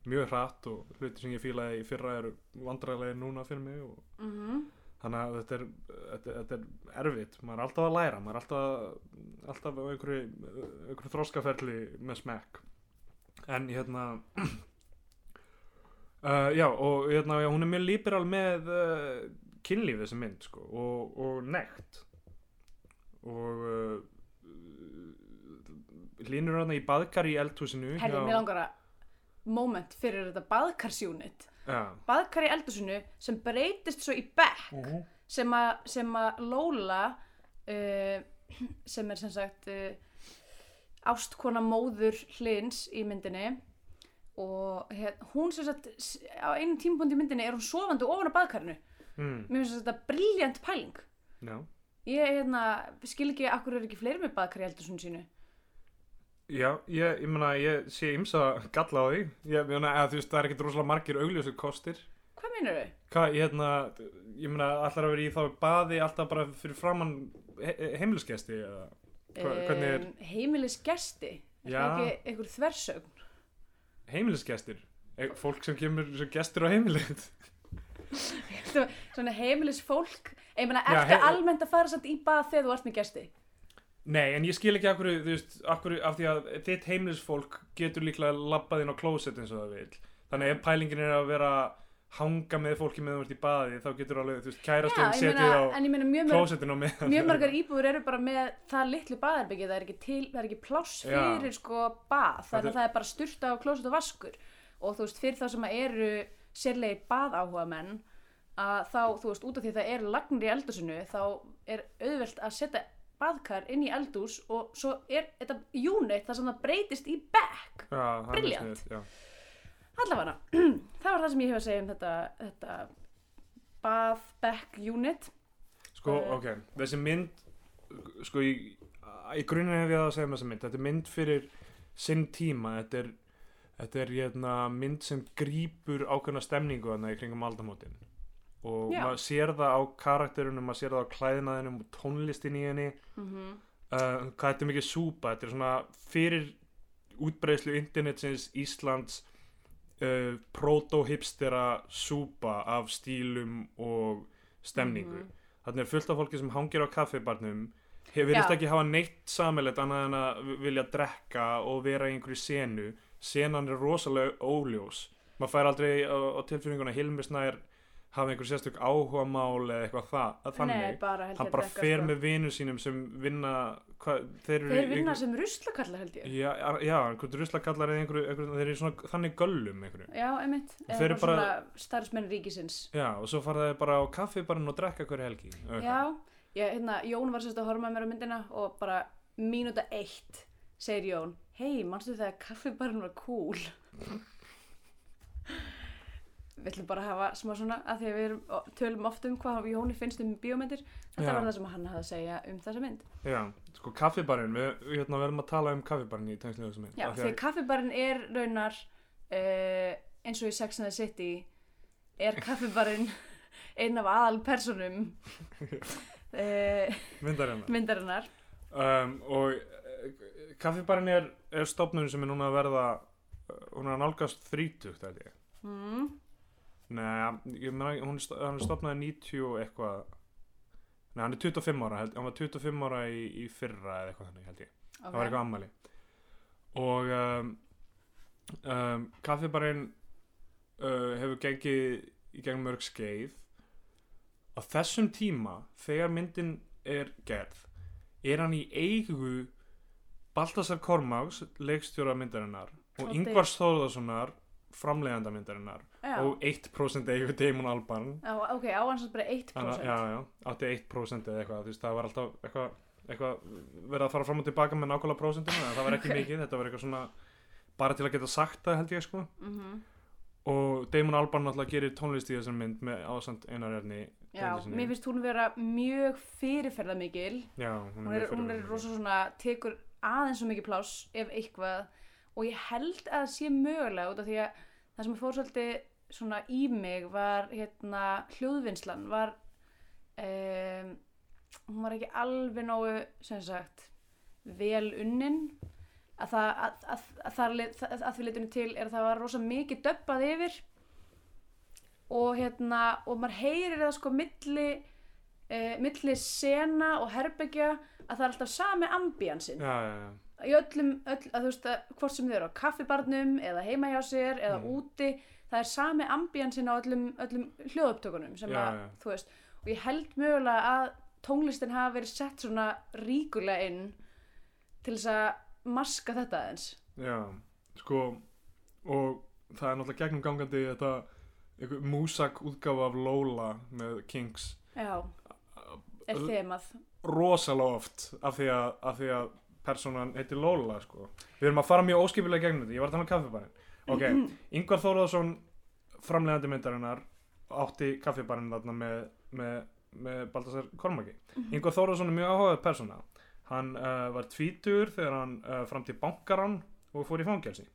Speaker 3: mjög hratt og hluti sem ég fílaði í fyrra eru vandræðlega núna fyrir mig og
Speaker 2: Mm
Speaker 3: þannig að þetta er, þetta, þetta er erfitt. Maður er alltaf að læra, maður er alltaf alltaf einhverju, einhverju þroskaferli með smekk. En hérna uh, já og hérna, já, hún er mjög liberal með uh, kynlíf þessi mynd sko, og, og nekt. Og uh, línur hérna í baðkar í eldhúsinu
Speaker 2: Herri, mér langar að moment fyrir þetta baðkarsjúnit.
Speaker 3: já,
Speaker 2: Baðkar í eldhúsinu sem breytist svo í bekk sem að sem að Lola uh, sem er sem sagt uh, ástkona móður hlins í myndinni og hér, hún sem sagt á einum tímapunkti í myndinni er hún sofandi ofan á baðkarinu
Speaker 3: mm,
Speaker 2: mér finnst þetta briljant pæling
Speaker 3: já
Speaker 2: ég hérna, skil ekki akkur er ekki fleiri með baðkar í eldhúsinu sínu
Speaker 3: Já, ég, ég meina, ég sé ymsa galla á því, ég meina, eða þú veist, það er ekkert rosalega margir augljósir kostir.
Speaker 2: hvað meinur þau?
Speaker 3: Hvað, ég hérna, ég meina, allar að vera í þá baði alltaf bara fyrir framann he heimilisgesti, eða, hva, hvernig er
Speaker 2: heimilisgesti er
Speaker 3: Já.
Speaker 2: það ekki einhver þversögn
Speaker 3: heimilisgestir? E fólk sem kemur sem gestur á heimilið?
Speaker 2: svona heimilisfólk ég meina,
Speaker 3: Já,
Speaker 2: ertu almennt að fara satt í bað þegar þú ert með gesti
Speaker 3: Nei, en ég skil ekki akkur, þú veist, akkur, af því að þitt heimilisfólk getur líklega labbað inn á klósett eins og það vil. Þannig ef pælingin er að vera hanga með fólki með þú ert í baði, þá getur alveg, þú veist,
Speaker 2: ég
Speaker 3: setið á klósettinu á meðan.
Speaker 2: mjög margar íbúður eru bara með það litlu baðherbyggi, það er ekki til, það er ekki pláss fyrir sko bað, þannig að það er bara styrta á klósett og vaskur og þú veist, fyrir þá sem að eru sérlegir baðáhuga menn að þá, þú veist, út af því að það eru lagnir í eldhúsinu, þá er auðvelt að setja baðkar inn í eldhús og svo er þetta unit þar sem það breytist í
Speaker 3: er
Speaker 2: Brilliant.
Speaker 3: sniðugt, já.
Speaker 2: allavega, það var það sem ég hef að segja um þetta, þetta bath back unit
Speaker 3: Sko,
Speaker 2: Eh.
Speaker 3: ok, þessi mynd sko, í, í grunninn hef ég að segja um þessa mynd þetta er mynd fyrir sinn tíma þetta er, þetta er hérna, mynd sem grípur ákveðna stemningu þarna í kringum aldamótin og
Speaker 2: Já.
Speaker 3: maður sér það á karakterunum maður sér það á klæðinaðinum og tónlistin í henni
Speaker 2: mm -hmm.
Speaker 3: uh, hvað þetta er mikið súpa þetta er svona fyrir útbreyslu internetsins Íslands uh, proto-hipstera súpa af stílum og stemningu
Speaker 2: Mhm.
Speaker 3: þannig er fullt af fólki sem hangir á kaffibarnum hefur
Speaker 2: Já.
Speaker 3: ekki hafa neitt samilegt annað en að vilja drekka og vera í einhverju senu senan er rosalega óljós. Maður fær aldrei á, á tilfinninguna Hilmi Snær hafa einhver sérstök áhuga mál eða eitthvað það, að þannig.
Speaker 2: Nei, bara
Speaker 3: hann bara fer
Speaker 2: sko.
Speaker 3: með vinnu sínum sem vinna hva, þeir,
Speaker 2: Þeir vinna
Speaker 3: einhver-
Speaker 2: sem ruslakallar held ég.
Speaker 3: Já, já, ruslakallar eða einhverju, einhverju þeir eru svona þannig göllum einhverju.
Speaker 2: Já, einmitt.
Speaker 3: Þeir eru
Speaker 2: bara starfsmenn ríkisins.
Speaker 3: Já, og svo fara þeir bara á kaffibarinn og drekka hverju helgi eitthvað.
Speaker 2: Já, ég, hérna, Jón var sérst að horfa með mér á myndina og bara mínúta eitt segir Jón Hei, manstu þegar kaffibarinn var cool? Við ætlum bara að hafa smá svona að því að við erum, tölum oft um hvað Jóni finnst um bíómyndir Þetta
Speaker 3: Já.
Speaker 2: var það sem hann hafði að segja um þessa mynd.
Speaker 3: Já, sko kaffibarinn við hérna, verðum að tala um kaffibarinn í tengslu þessu mynd
Speaker 2: Já,
Speaker 3: því að-
Speaker 2: kaffibarinn er raunar uh, eins og í Sex and the City er kaffibarinn einn af aðal personum uh,
Speaker 3: myndarinnar.
Speaker 2: Myndarinnar
Speaker 3: um, og uh, kaffibarinn er, er stofnun sem er núna að verða uh, hún er að nálgast þrítugt held ég.
Speaker 2: Mm.
Speaker 3: Meina, hún er sto- hann er stopnaði 90 og eitthvað. Nei, hann er 25 ára, held, hann var 25 ára í, í fyrra eða eitthvað þannig, held ég. Það var eitthvað ammali Og um, um, kaffibarinn uh, hefur gengið í gegnum mörg skeið. Á þessum tíma, þegar myndin er gerð Er hann í eigu Baltasar Kormáks, leikstjóra myndarinnar Og Ingvars Þóðarssonar, framleiðanda myndarinnar
Speaker 2: Já,
Speaker 3: og 1% eigu Damon Albarn.
Speaker 2: Já ok, á hans bara 1%
Speaker 3: Þannig, að- já, já, átti 1% eða eitthvað það var alltaf eitthvað, eitthvað verið að fara fram og tilbaka með nákvæmlega prósentinu en það var ekki
Speaker 2: Ok.
Speaker 3: mikið, þetta var eitthvað svona bara til að geta sagt það held ég sko.
Speaker 2: Mm
Speaker 3: og Damon Albarn náttúrulega gerir tónlist í þessum mynd með ásand einar erni
Speaker 2: Já, mér finnst hún vera mjög fyrirferða mikil
Speaker 3: já, hún
Speaker 2: hún
Speaker 3: er,
Speaker 2: er, hún er rosa svona, tekur aðeins svo mikið pláss ef eitthvað og ég held að það sé mögulega út af því að það sem fór svolítið svona í mig var hérna hljóðvinnslan var um, hún var ekki alveg nógu sem sagt vel unnin. Að það að, að, að, að, því leitinu til er að það var rosa mikið döbbað yfir og hérna og maður heyrir það sko milli uh, milli sena og herbyggja að það er alltaf sami ambíansinn.
Speaker 3: Já, já, já.
Speaker 2: í öllum, öll, að þú veist að hvort sem þau eru á kaffibarnum eða heima hjá sér eða
Speaker 3: Mm.
Speaker 2: úti, það er sami ambíansinn á öllum, öllum hljóðupptökunum sem að, þú veist og ég held mögulega að tónlistin hafa verið sett svona ríkulega inn til þess að maska þetta eins
Speaker 3: Já, sko og það er náttúrulega gegnum gangandi þetta músak útgáfa af Lola með Kings
Speaker 2: já, er þemað.
Speaker 3: rosalega oft af því að, af því að personan heitir Lola sko. við erum að fara mjög óskipilega gegnum þetta. Ég var að tala um kaffibarinn. Ok, Ingvar Þórðarsson framlegandi myndarinnar átti kaffibarinn þarna með, með, með Baltasar Kormaki. Ingvar Þórðarsson er mjög áhugaður persóna. Hann uh, var tvítur þegar hann uh, fram til bankarann og fór í fangelsi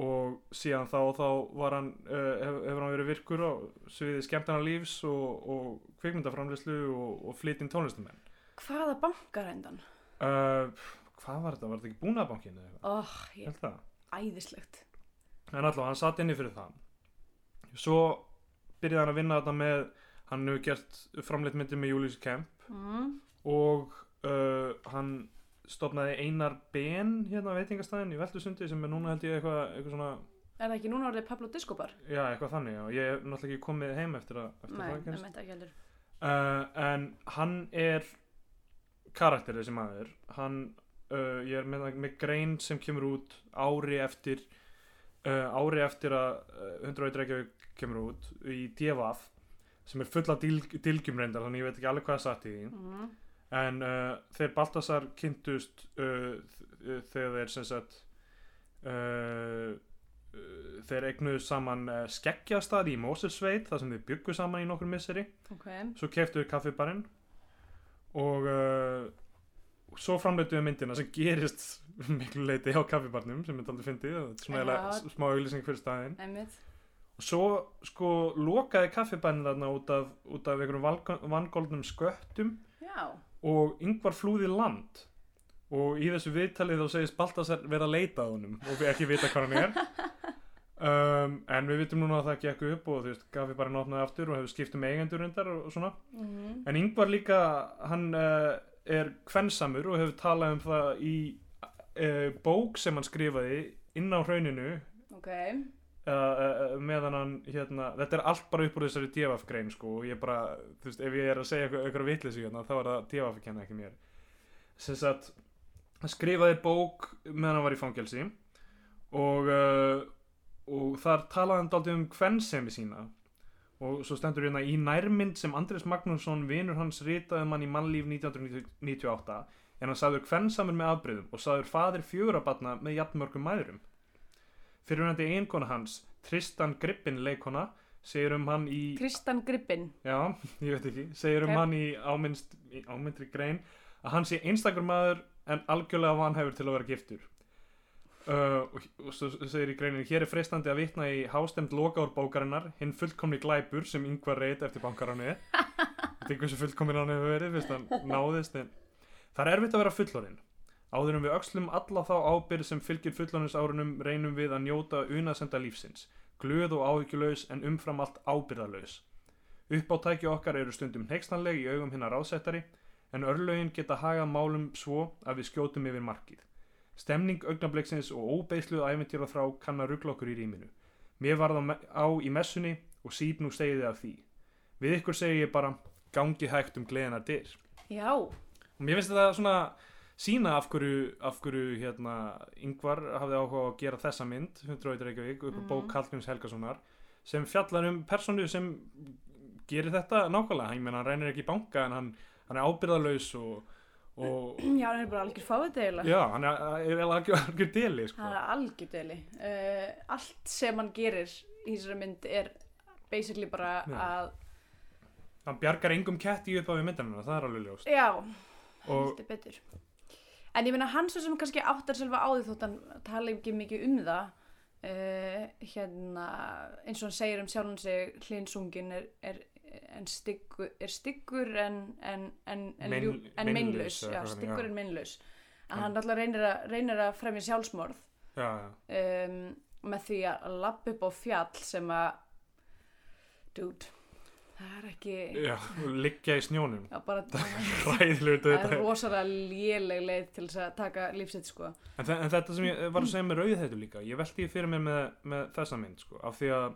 Speaker 3: og síðan þá þá var hann uh, hef, hefur hann verið virkur á sviði skemmtana lífs og, og kvikmyndaframleyslu og, og flytinn tónlistumenn
Speaker 2: hvaða bankar hendan?
Speaker 3: uh, hvað var þetta, var þetta ekki eitthvað,
Speaker 2: Oh,
Speaker 3: ég held það.
Speaker 2: Æðislegt.
Speaker 3: En allavega hann satt inni fyrir það. Svo byrjaði hann að vinna þetta með hann hefur gert framleitt myndi með Julius Kemp
Speaker 2: mm.
Speaker 3: og uh, hann stopnaði Einar Ben hérna á veitingastæðin í Veldusundi sem er núna held ég eitthvað, eitthvað svona
Speaker 2: er það ekki núna orðið Pablo Discobar?
Speaker 3: já eitthvað þannig og ég hef náttúrulega ekki komið heim eftir að eftir
Speaker 2: nei,
Speaker 3: að það
Speaker 2: það
Speaker 3: gerst
Speaker 2: meinti ekki
Speaker 3: uh, en hann er karakter þessi maður. Hann, uh, ég er með, með grein sem kemur út ári eftir uh, ári eftir að uh, 101 Reykjavík kemur út í DFF sem er full af dil, dilgjum reyndar þannig ég veit ekki alveg hvað það satt í því.
Speaker 2: Mm.
Speaker 3: En uh, þeir Baltasar kynntust uh, þ- þegar þeir sem sagt uh, uh, þeir eignuðu saman uh, skeggjastað í Moselsveit þar sem þeir byggu saman í nokkur misseri.
Speaker 2: Ok,
Speaker 3: svo keftu við kaffibarinn og uh, svo framleituðu myndina sem gerist miklu leiti á kaffibarnum sem er aldrei þetta er svona smá auglýsing fyrir staðinn.
Speaker 2: Einmitt.
Speaker 3: Og svo sko lokaði kaffibarinn þarna út af, út af einhverjum vangóldnum sköttum.
Speaker 2: Já,
Speaker 3: og yngvar flúði land. Og í þessu viðtalið þá segist Baltasar vera að leita að honum og við ekki vita hvað hann er. Um, en við vitum núna að það gekk upp og þú veist, gaf bara náttúrulega aftur og hefur skipt um eigendur undar og, og svona.
Speaker 2: Mm.
Speaker 3: en yngvar líka, hann uh, er kvensamur og hefur talað um það í uh, bók sem hann skrifaði inn á hrauninu.
Speaker 2: Ok
Speaker 3: uh, uh, meðan hann hérna, þetta er allt bara upp úr þessari DFF grein sko og ég bara, þú veist, ef ég er að segja eitthvað, vitleysu hérna, þá er það DFF að kenna ekki mér. Sem sagt skrifaði bók meðan hann var í fangelsi og uh, og þar talaði hann dálítið um kvensemi sína. Og svo stendur hérna í nærmynd sem Andrés Magnússon vinur hans ritaði mann í mannlíf 1998 en hann sagður kvensamur með afbreyðum og sagður fadir fjögurabatna með jafnmörgum mæðurum fyrirvændi eiginkona hans Tristan Grippin leikona segir um hann í
Speaker 2: Kristan Grippin.
Speaker 3: Já, ég veit ekki, segir um
Speaker 2: Ok.
Speaker 3: hann í, áminnst, í ámyndri grein að hann sé einstakur maður en algjörlega vanhæfur til að vera giftur. Uh, og, svo segir í greinin hér er freistandi að vitna í hástemt lokaður bókarinnar hinn fullkomni glæpur sem yngvar reit eftir bankaráni þetta er hversu fullkomin hann hefur verið fyrst hann náðist en það er erfitt að vera fullorinn áður en við öxlum alla þá ábyrð sem fylgir fullorins árunum reynum við að njóta unasenda lífsins glöð og áhyggjulaus en umfram allt ábyrðalaus uppátæki okkar eru stundum hneikslanleg í augum hinnar ráðsettari en örlögin geta hagað málum svo að við skjótum yfir markið. Stemning augnabliksins og óbeisluð æventýra þrá kann að ruggla okkur í rýminu mér var það á í messunni og síp nú segiði af því. Við ykkur segi ég bara gangi hægt um gleðina dyr.
Speaker 2: Já,
Speaker 3: og mér finnst þetta svona sína af hverju, af hverju hérna, yngvar hafði áhuga að gera þessa mynd 101 Reykjavík upp á
Speaker 2: Mhm.
Speaker 3: bók Hallgríms Helgasonar sem fjallar um personu sem gerir þetta nákvæmlega hann, hann reynir ekki í banka en hann, hann er ábyrðalaus og, og
Speaker 2: já, hann er bara algjör fáið
Speaker 3: já, hann er, er algjör, algjör deli sko.
Speaker 2: hann er algjörðeli uh, allt sem hann gerir í þessari mynd er basically bara
Speaker 3: Já.
Speaker 2: að
Speaker 3: hann bjargar engum ketti upp á við myndanina, það er alveg ljóst
Speaker 2: já,
Speaker 3: og
Speaker 2: heldur betur En ég meina hann svo sem kannski áttar selva á því þótt hann tala ekki mikið um það uh, hérna eins og hann segir um sjálfan sig hlinsungin er, er, en styggur, er styggur en, en, en, en,
Speaker 3: þannig,
Speaker 2: styggur en meinlaus. Að
Speaker 3: Hann-
Speaker 2: alltaf reynir að, reynir að fremja sjálfsmorð.
Speaker 3: Já, já,
Speaker 2: um, með því að lappa upp á fjall sem að dude, það er ekki
Speaker 3: já, liggja í snjónum.
Speaker 2: Já, bara það er rosalega léleg leið til þess að taka lífsitt sko.
Speaker 3: En, en þetta sem ég var að segja með rauð þetta líka ég velti fyrir mér með, með þessa mynd sko, af því að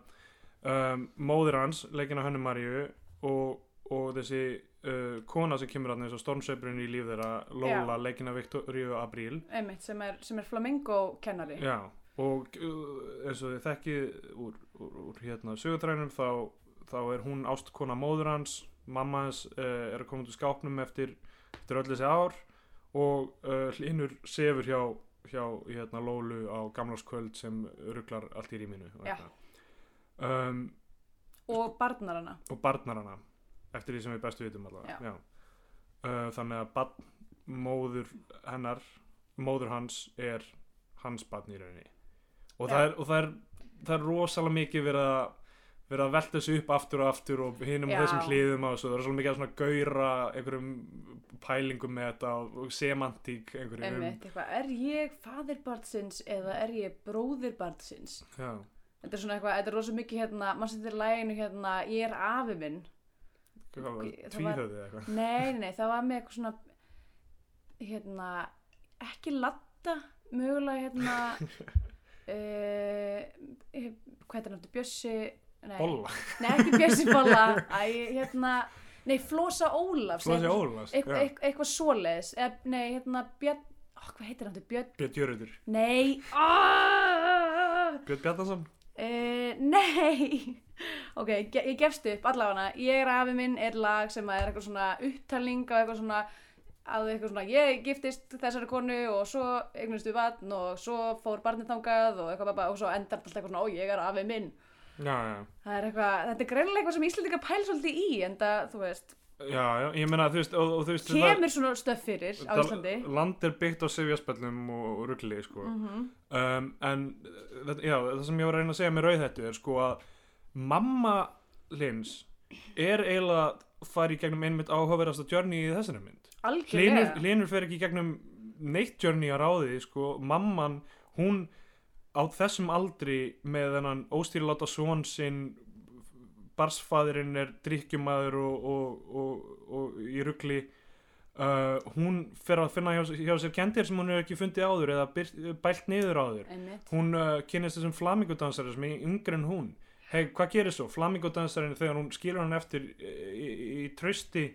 Speaker 3: um, móðir hans, leikina Hönnu Maríu og, og þessi uh, kona sem kemur að eins og stormsveipurinn í líf þeirra Lola, leikina Viktoríu Abríl
Speaker 2: einmitt, sem er, sem er flamingo kennari
Speaker 3: Já, og uh, eins og þið þekkið úr, úr, úr hérna sögutrænum þá, þá er hún ástkona móður hans, mamma hans uh, er að koma út úr skápnum eftir, eftir öll þessi ár og uh, hlinur sefur hjá, hjá hérna, Lólu á gamlarskvöld sem rugglar allt í rýminu og
Speaker 2: Já.
Speaker 3: eitthvað. um,
Speaker 2: og barnar hana
Speaker 3: og barnar hana eftir því sem við bestu vitum allavega
Speaker 2: Já.
Speaker 3: Uh, þannig að barn, móður hennar móður hans er hans barn í rauninni og,
Speaker 2: Já.
Speaker 3: það er, og það, er, það er rosalega mikið verið að verið að velta þessu upp aftur og aftur og hinum og þessum hliðum á þessu. Það er svolítið mikið að svona gaura einhverjum pælingum með þetta og, og semantík einhverjum um-
Speaker 2: er ég fadir barnsins eða er ég bróðir barnsins?
Speaker 3: Já,
Speaker 2: þetta er svona eitthvað, þetta er rosa mikið hérna maður setur læginu hérna, ég er afi minn.
Speaker 3: Eða eitthvað?
Speaker 2: Nei, nei, það var með eitthvað svona hérna ekki latta, mögulega hérna uh, hvað heitir hann aftur, Bjössi nei,
Speaker 3: bolla,
Speaker 2: nei, ekki Bjössi Bolla. Æ, hérna, nei, Flosa Ólafs
Speaker 3: þessi
Speaker 2: eitthvað-
Speaker 3: ólast
Speaker 2: eitthvað, eitthvað, eitthvað svoleiðis. Eða, nei, hérna, Björn oh, hvað heitir hann, Björn,
Speaker 3: Björn Jörður
Speaker 2: nei. Aaaah
Speaker 3: Björn Bjarnason.
Speaker 2: Uh, nei. Ok, ég, ég gefst upp allavega. Ég er afi minn er lag sem er eitthvað svona upptalning og eitthvað svona að eitthvað svona ég giftist þessari konu og svo eignumst við vatn og svo fór barnið þangað og eitthvað bara og svo endar alltaf eitthvað svona ó ég er afi minn
Speaker 3: já, já.
Speaker 2: Það er eitthvað, þetta er greinilega eitthvað sem Íslandika pæl svolítið í en það, þú veist,
Speaker 3: Já, já, ég meina þú veist, og, og þú veist
Speaker 2: kemur svona stöf fyrir á
Speaker 3: það-
Speaker 2: Íslandi.
Speaker 3: Land er byggt á sifjaspellum og, ruggli, sko.
Speaker 2: Mm
Speaker 3: um, En, þetta, já, það sem ég var að reyna að segja með rauðhettu er sko að Mamma Lins er eiginlega að fara í gegnum einmitt áhugaverðasta journey í þessari mynd.
Speaker 2: Algjörlega.
Speaker 3: Hlinur fer ekki í gegnum neitt journey að ráði, sko Mamman, hún á þessum aldri með þennan óstýriláta svon sinn barsfæðurinn er drikkjumadur og, og, og, og í ruggli uh, hún fer að finna hjá, hjá sér kendir sem hún hefur ekki fundið áður eða byrt, bælt niður áður
Speaker 2: einmitt,
Speaker 3: hún uh, kynist þessum flamingodansari sem er yngri en hún. Hei, hvað gerir svo? Flamingodansarin þegar hún skilur hann eftir í, í, í trösti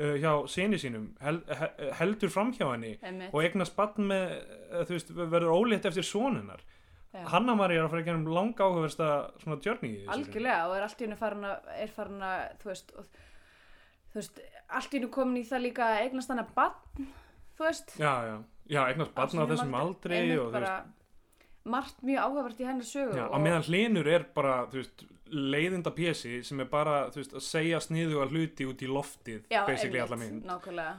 Speaker 3: uh, hjá sinni sínum hel, he, heldur fram hjá henni
Speaker 2: einmitt.
Speaker 3: og eignast bann með uh, veist, verður ólétt eftir sonunar
Speaker 2: Já.
Speaker 3: Hanna-María er að fara að gera langa áhugaversta svona journey í þessu.
Speaker 2: algjörlega og er allt í hennu farin að farin að þú veist, og, þú veist allt í hennu komin í það líka eignast hann að bann þú veist
Speaker 3: Já, já, já, eignast barn á þessum aldri og þú
Speaker 2: bara margt mjög áhugavert í hennar sögu
Speaker 3: Já,
Speaker 2: og,
Speaker 3: meðan hlinur er bara, þú veist, leiðinda pjesi sem er bara, þú veist, að segja sniðu að hluti út í loftið,
Speaker 2: já,
Speaker 3: basically alla
Speaker 2: einmitt,
Speaker 3: mynd.
Speaker 2: nákvæmlega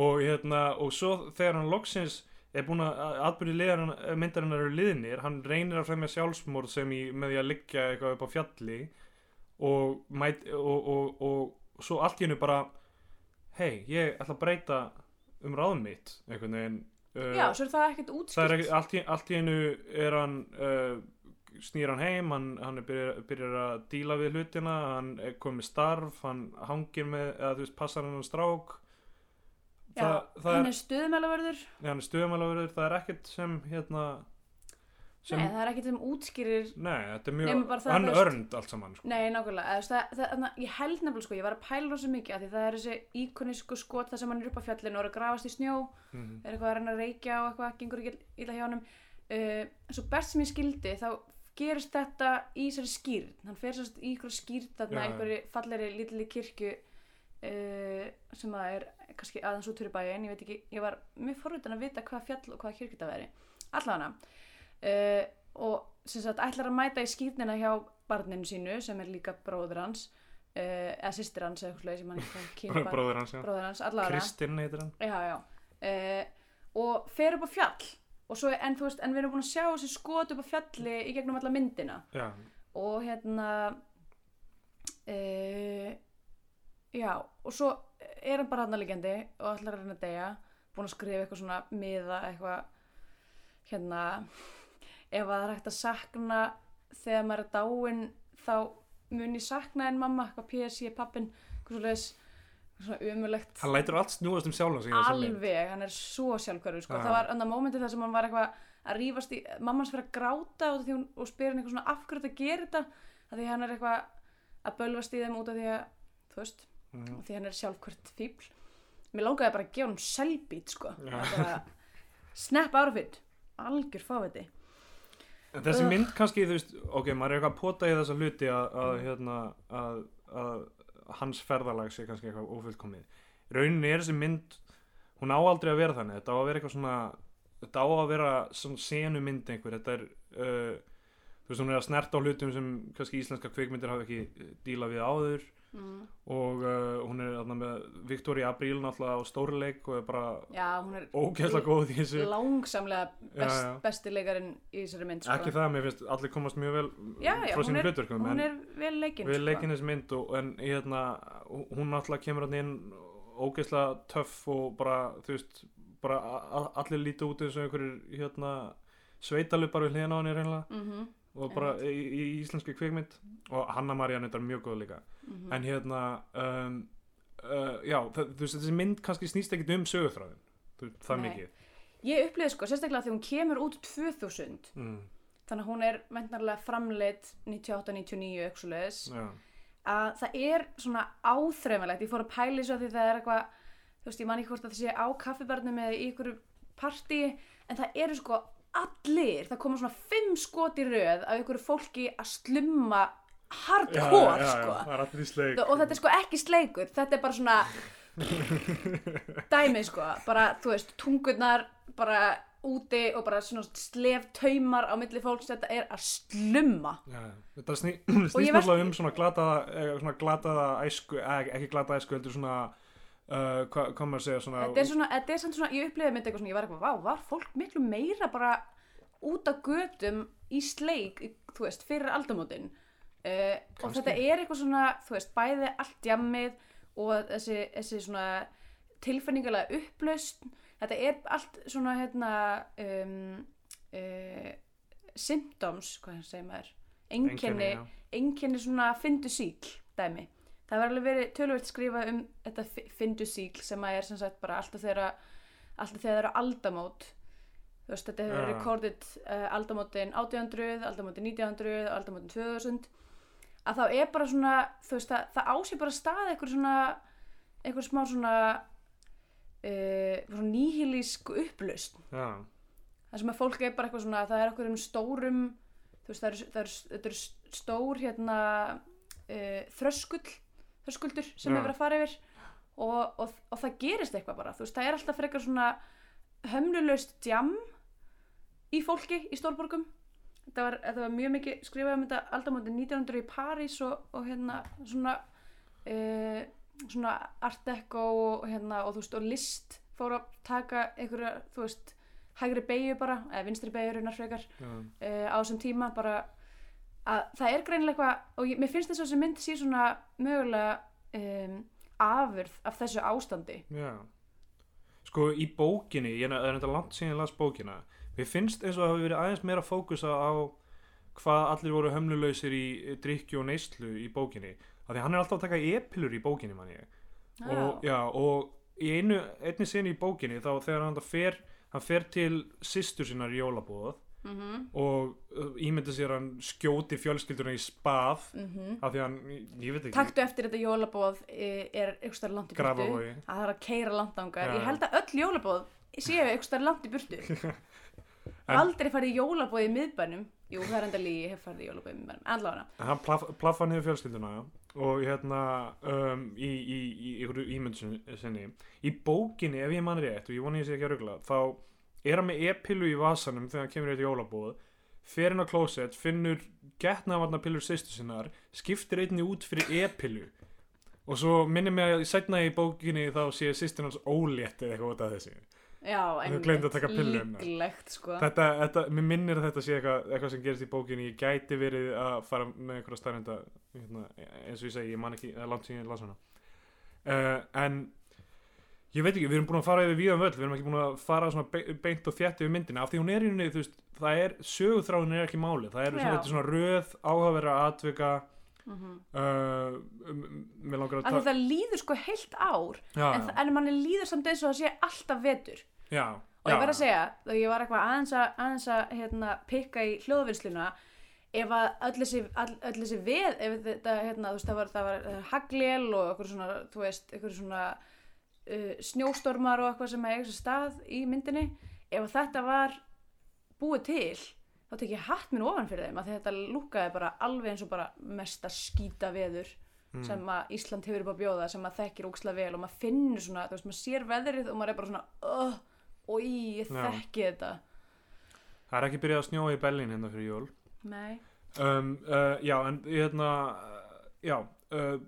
Speaker 3: Og hérna, og svo þegar hann loksins er búin að atbyrði myndarinnar eru liðnir, hann reynir að fremja sjálfsmórð sem í, með því að liggja eitthvað upp á fjalli og, mæt, og, og, og, svo allt í hennu bara, hei, ég ætla að breyta um ráðum mitt, einhvern veginn. uh,
Speaker 2: já, svo er það ekkert
Speaker 3: er ekki, allt, allt í einu er hann uh, snýr hann heim hann, hann er byrjar, byrjar að díla við hlutina hann er komið starf hann hangir með, eða þú veist, passar hann á strák
Speaker 2: já,
Speaker 3: það, það
Speaker 2: hann
Speaker 3: er,
Speaker 2: er stöðumælaverður
Speaker 3: ja, hann er stöðumælaverður það er ekkert sem hérna sem,
Speaker 2: nei, það er ekkert sem útskýrir
Speaker 3: nei, þetta er mjög
Speaker 2: það,
Speaker 3: hann
Speaker 2: veist-
Speaker 3: örnd allt saman sko.
Speaker 2: Nei, nákvæmlega, það, það, það, ég held nefnilega sko, ég var að pæla rosa mikið af því það er þessi íkonísku skot þar sem hann er upp á fjallinu og er að grafast í snjó,
Speaker 3: mm
Speaker 2: er eitthvað að reyna að reykja og eitthvað, gengur ekki illa hjá honum. Uh, svo best sem ég skildi þá gerist þetta í þessari skýrn, hann fer sérst í ykkur skýrn þarna, uh, sem að er kannski aðeins út fyrir bæinn, ég veit ekki, ég var mjög forvitin að vita hvað fjall og hvað kirkju þetta veri. Allavega uh, og sem sagt ætlar að mæta í skýrnina hjá barninu sínu sem er líka bróður hans uh, eða sýstir hans eða eitthvað sem hann ekki
Speaker 3: bróður hans,
Speaker 2: hans, allavega
Speaker 3: Kristinn heitir hann.
Speaker 2: Já, já. Og fer upp á fjall. Og svo, en þú veist, en við erum búin að sjá þessi skot upp á fjalli í gegnum alla myndina.
Speaker 3: Já,
Speaker 2: og hérna e, já, og svo er hann bara hann að liggjandi og ætlar að reyna að deyja búin að skrifa eitthvað svona miða eitthvað hérna ef að það er hægt að sakna þegar maður er dáinn þá mun ég sakna en mamma eitthvað PSG pappin eitthvað svo leis svona umulegt
Speaker 3: hann lætur allt snúast um mynd.
Speaker 2: alveg, hann er svo sjálfhverfur sko. Það var annar mómenti þar sem hann var eitthvað að rífast í, mamma hans fyrir að gráta því hún, og spyr hann eitthvað svona af hverju þetta gerir þetta því hann er eitthvað að bölvast í þeim út af því að þú veist,
Speaker 3: Mhm.
Speaker 2: af því hann er sjálfhvert fíbl mér langaði bara að gefa hann selbít sko, snap outfit, algjör fáviti.
Speaker 3: En þessi
Speaker 2: Ugh.
Speaker 3: mynd kannski, þú veist, ok, maður er eitthvað að pota í þessa hluti að, að, hérna, að, að hans ferðalag sé kannski eitthvað ófullkomið. Rauninni er þessi mynd, hún á aldrei að vera þannig, þetta á að vera eitthvað svona, þetta á að vera svona senu mynd einhver, þetta er, uh, þú veist, hún er að snerta á hlutum sem kannski íslenska kvikmyndir hafa ekki eh, dílað við áður
Speaker 2: mm.
Speaker 3: og uh, hún er þarna með Victoria Abril náttúrulega á stórleik og er bara ógeðslega góð í þessu.
Speaker 2: langsamlega best,
Speaker 3: Já, já.
Speaker 2: besti leikarinn í þessari mynd sko.
Speaker 3: Ekki það, mér finnst allir komast mjög vel
Speaker 2: Já,
Speaker 3: frá sínum hlutverkum.
Speaker 2: hún er vel leikinn
Speaker 3: við
Speaker 2: sko.
Speaker 3: leikin þessi mynd og, en hérna, hún náttúrulega kemur hann inn ógeðslega töff og bara, þú veist bara allir líti út eins og einhverjir hérna, sveitalupar við hliðina á henni reynilega
Speaker 2: Mhm,
Speaker 3: og bara í, í íslenski kvikmynd. Og Hanna María er mjög góð líka.
Speaker 2: Mhm.
Speaker 3: en hérna um, uh, já, það, þú veist, þessi mynd kannski snýst ekkit um sögurþráðin það
Speaker 2: Nei.
Speaker 3: mikið.
Speaker 2: Ég upplýði sko, sérstaklega þegar hún kemur út 2000,
Speaker 3: mm,
Speaker 2: þannig að hún er ventnarlega framleitt 98-99 eitthvað svo leiðis,
Speaker 3: já,
Speaker 2: að það er svona áþreifalegt, ég fór að pæli svo því það er eitthvað, þú veist, ég man ekki hvort að það sé á kaffibarnum eða í ykkur partí, en það eru sko allir, það koma svona fimm skot í röð af ykkur fólki að slumma hardcore, sko. og þetta er sko ekki sleikur þetta er bara svona dæmi sko. Bara þú veist tungurnar bara úti og bara svona slef taumar á milli fólks þetta er að slumma.
Speaker 3: Já, þetta snýst náttúrulega um svona glataða, eh, glataða æsku, eh, ekki glataða æsku, heldur svona, uh, hvað hva maður að segja, svona,
Speaker 2: þetta er svona, þetta er svona ég upplifði mynd eitthvað svona, ég var eitthvað, vá, var fólk miklu meira bara út á götum í sleik, þú veist, fyrir aldamótin? Uh, og þetta er eitthvað svona, þú veist, bæði allt jammið og þessi, þessi svona tilfinningalega upplaust þetta er allt svona hérna um, uh, symptoms, hvað segir maður? Einkenni,
Speaker 3: já.
Speaker 2: einkenni svona fyndu síkl dæmi það var alveg verið tölvöld skrifað um þetta fyndu síkl sem að er sem sagt bara alltaf þegar alltaf þegar það eru aldamót. Þú veist þetta hefur verið rekordið uh, aldamótin 1800, aldamótin 1900 aldamótin 2000 að þá er bara svona þú veist það, það ásýr bara stað eitthvað svona eitthvað smá svona uh, svona nýhilísk upplaust
Speaker 3: Já,
Speaker 2: það sem að fólk er bara eitthvað svona það er eitthvað um stórum þú veist það eru, þetta eru stór hérna uh, þröskull þröskuldur sem hefur að fara yfir. Og, og, og það gerist eitthvað bara. Þú veist það er alltaf frekar svona hömlulaust djam í fólki í stórborgum. Þetta var, þetta var mjög mikið skrifað um þetta aldamóti 1900 í París og, og hérna svona uh, svona art deco og, hérna, og þú veist og list fór að taka einhverja þú veist hægri beigju bara eða vinstri beigju raunar frekar uh, á þessum tíma bara að það er greinilega eitthvað og ég, mér finnst þess að þessi mynd sé svona mögulega um, afurð af þessu ástandi
Speaker 3: já. Sko, í bókinni, ég er þetta langt síðan ég las bókina, mér finnst eins og það hafi verið aðeins meira fókusa á hvað allir voru hömlulausir í drikju og neyslu í bókinni. Af því hann er alltaf að taka epilur í bókinni, mann ég. og, já, og í einu, einni sinni í bókinni þá þegar hann fer, hann fer til systur sinnar í jólabóð
Speaker 2: mm -hmm.
Speaker 3: og uh, ímynda sér hann skjóti fjölskylduna í spað af því hann, ég veit ekki.
Speaker 2: Taktu eftir þetta jólabóð eh, er stær langt í burtu. Að það er að keira langt ángar
Speaker 3: Já.
Speaker 2: ég held að öll jólabóð séu stær langt í burtu. Aldrei farið í jólabóð í miðbænum. Jú það er enda lígi, ég hef farið í jólabóð í miðbænum. Allavega.
Speaker 3: Hann plaf, plaffa niður fjölskylduna og hérna um, í, í, í ykkur ímynd sin- sinni. Í bókinni, ef ég man rétt og ég vona ég sé ekki að rugla, þá er hann með e-pillu í vasanum þegar hann kemur eitt jólabóð fer inn á klósett, finnur getnavarnapillur sýstu sinnar skiptir einni út fyrir e-pillu. Og svo minnir mig að setna í bókinni þá sé sýstin hans ólétt eða eitthvað út af þessi
Speaker 2: Já. Líklegt, sko.
Speaker 3: þetta, þetta, mér minnir að þetta sé eitthvað, eitthvað sem gerist í bókinni, ég gæti verið að fara með einhverja stærnenda hérna, eins og ég segi, ég man ekki, það er langt síðan ég las hana. Uh, en ég veit ekki, við erum búin að fara yfir víðan völl, við erum ekki búin að fara svona be beint og þétt yfir myndina, af því hún er í rauninni, þú veist, það er sögutráðin er ekki máli, það er svona,
Speaker 2: Já.
Speaker 3: svona röð áhugaverða atvika
Speaker 2: Mm
Speaker 3: uh, um, mér langar að
Speaker 2: því það líður sko heilt ár,
Speaker 3: já,
Speaker 2: en, þa- en manni líður samt eins og það sé alltaf vetur.
Speaker 3: já,
Speaker 2: Og ég verð að segja, og ég var eitthvað aðeins að, aðeins að hérna, pikka í hljóðvinnsluna, ef að öll þessi, all, öll þessi veð, ef þetta, hérna, þú veist, það var, það var uh, haglél og eitthvað svona, þú veist, eitthvað svona uh, snjóstormar og eitthvað sem er eitthvað stað í myndinni, ef að þetta var búið til, þá tek ég hatt minn ofan fyrir þeim, að þetta lúkaði bara alveg eins og bara mesta skýta veður
Speaker 3: Mm.
Speaker 2: sem að Ísland hefur upp að bjóða, sem að þekkir óksla vel og maður finnur svona, þú veist, maður sér veðrið og maður er bara svona, uh, og ég
Speaker 3: Já.
Speaker 2: þekki þetta
Speaker 3: það er ekki byrjað að snjóa í Berlín hérna fyrir jól
Speaker 2: Nei,
Speaker 3: um, uh, já, en hérna já uh,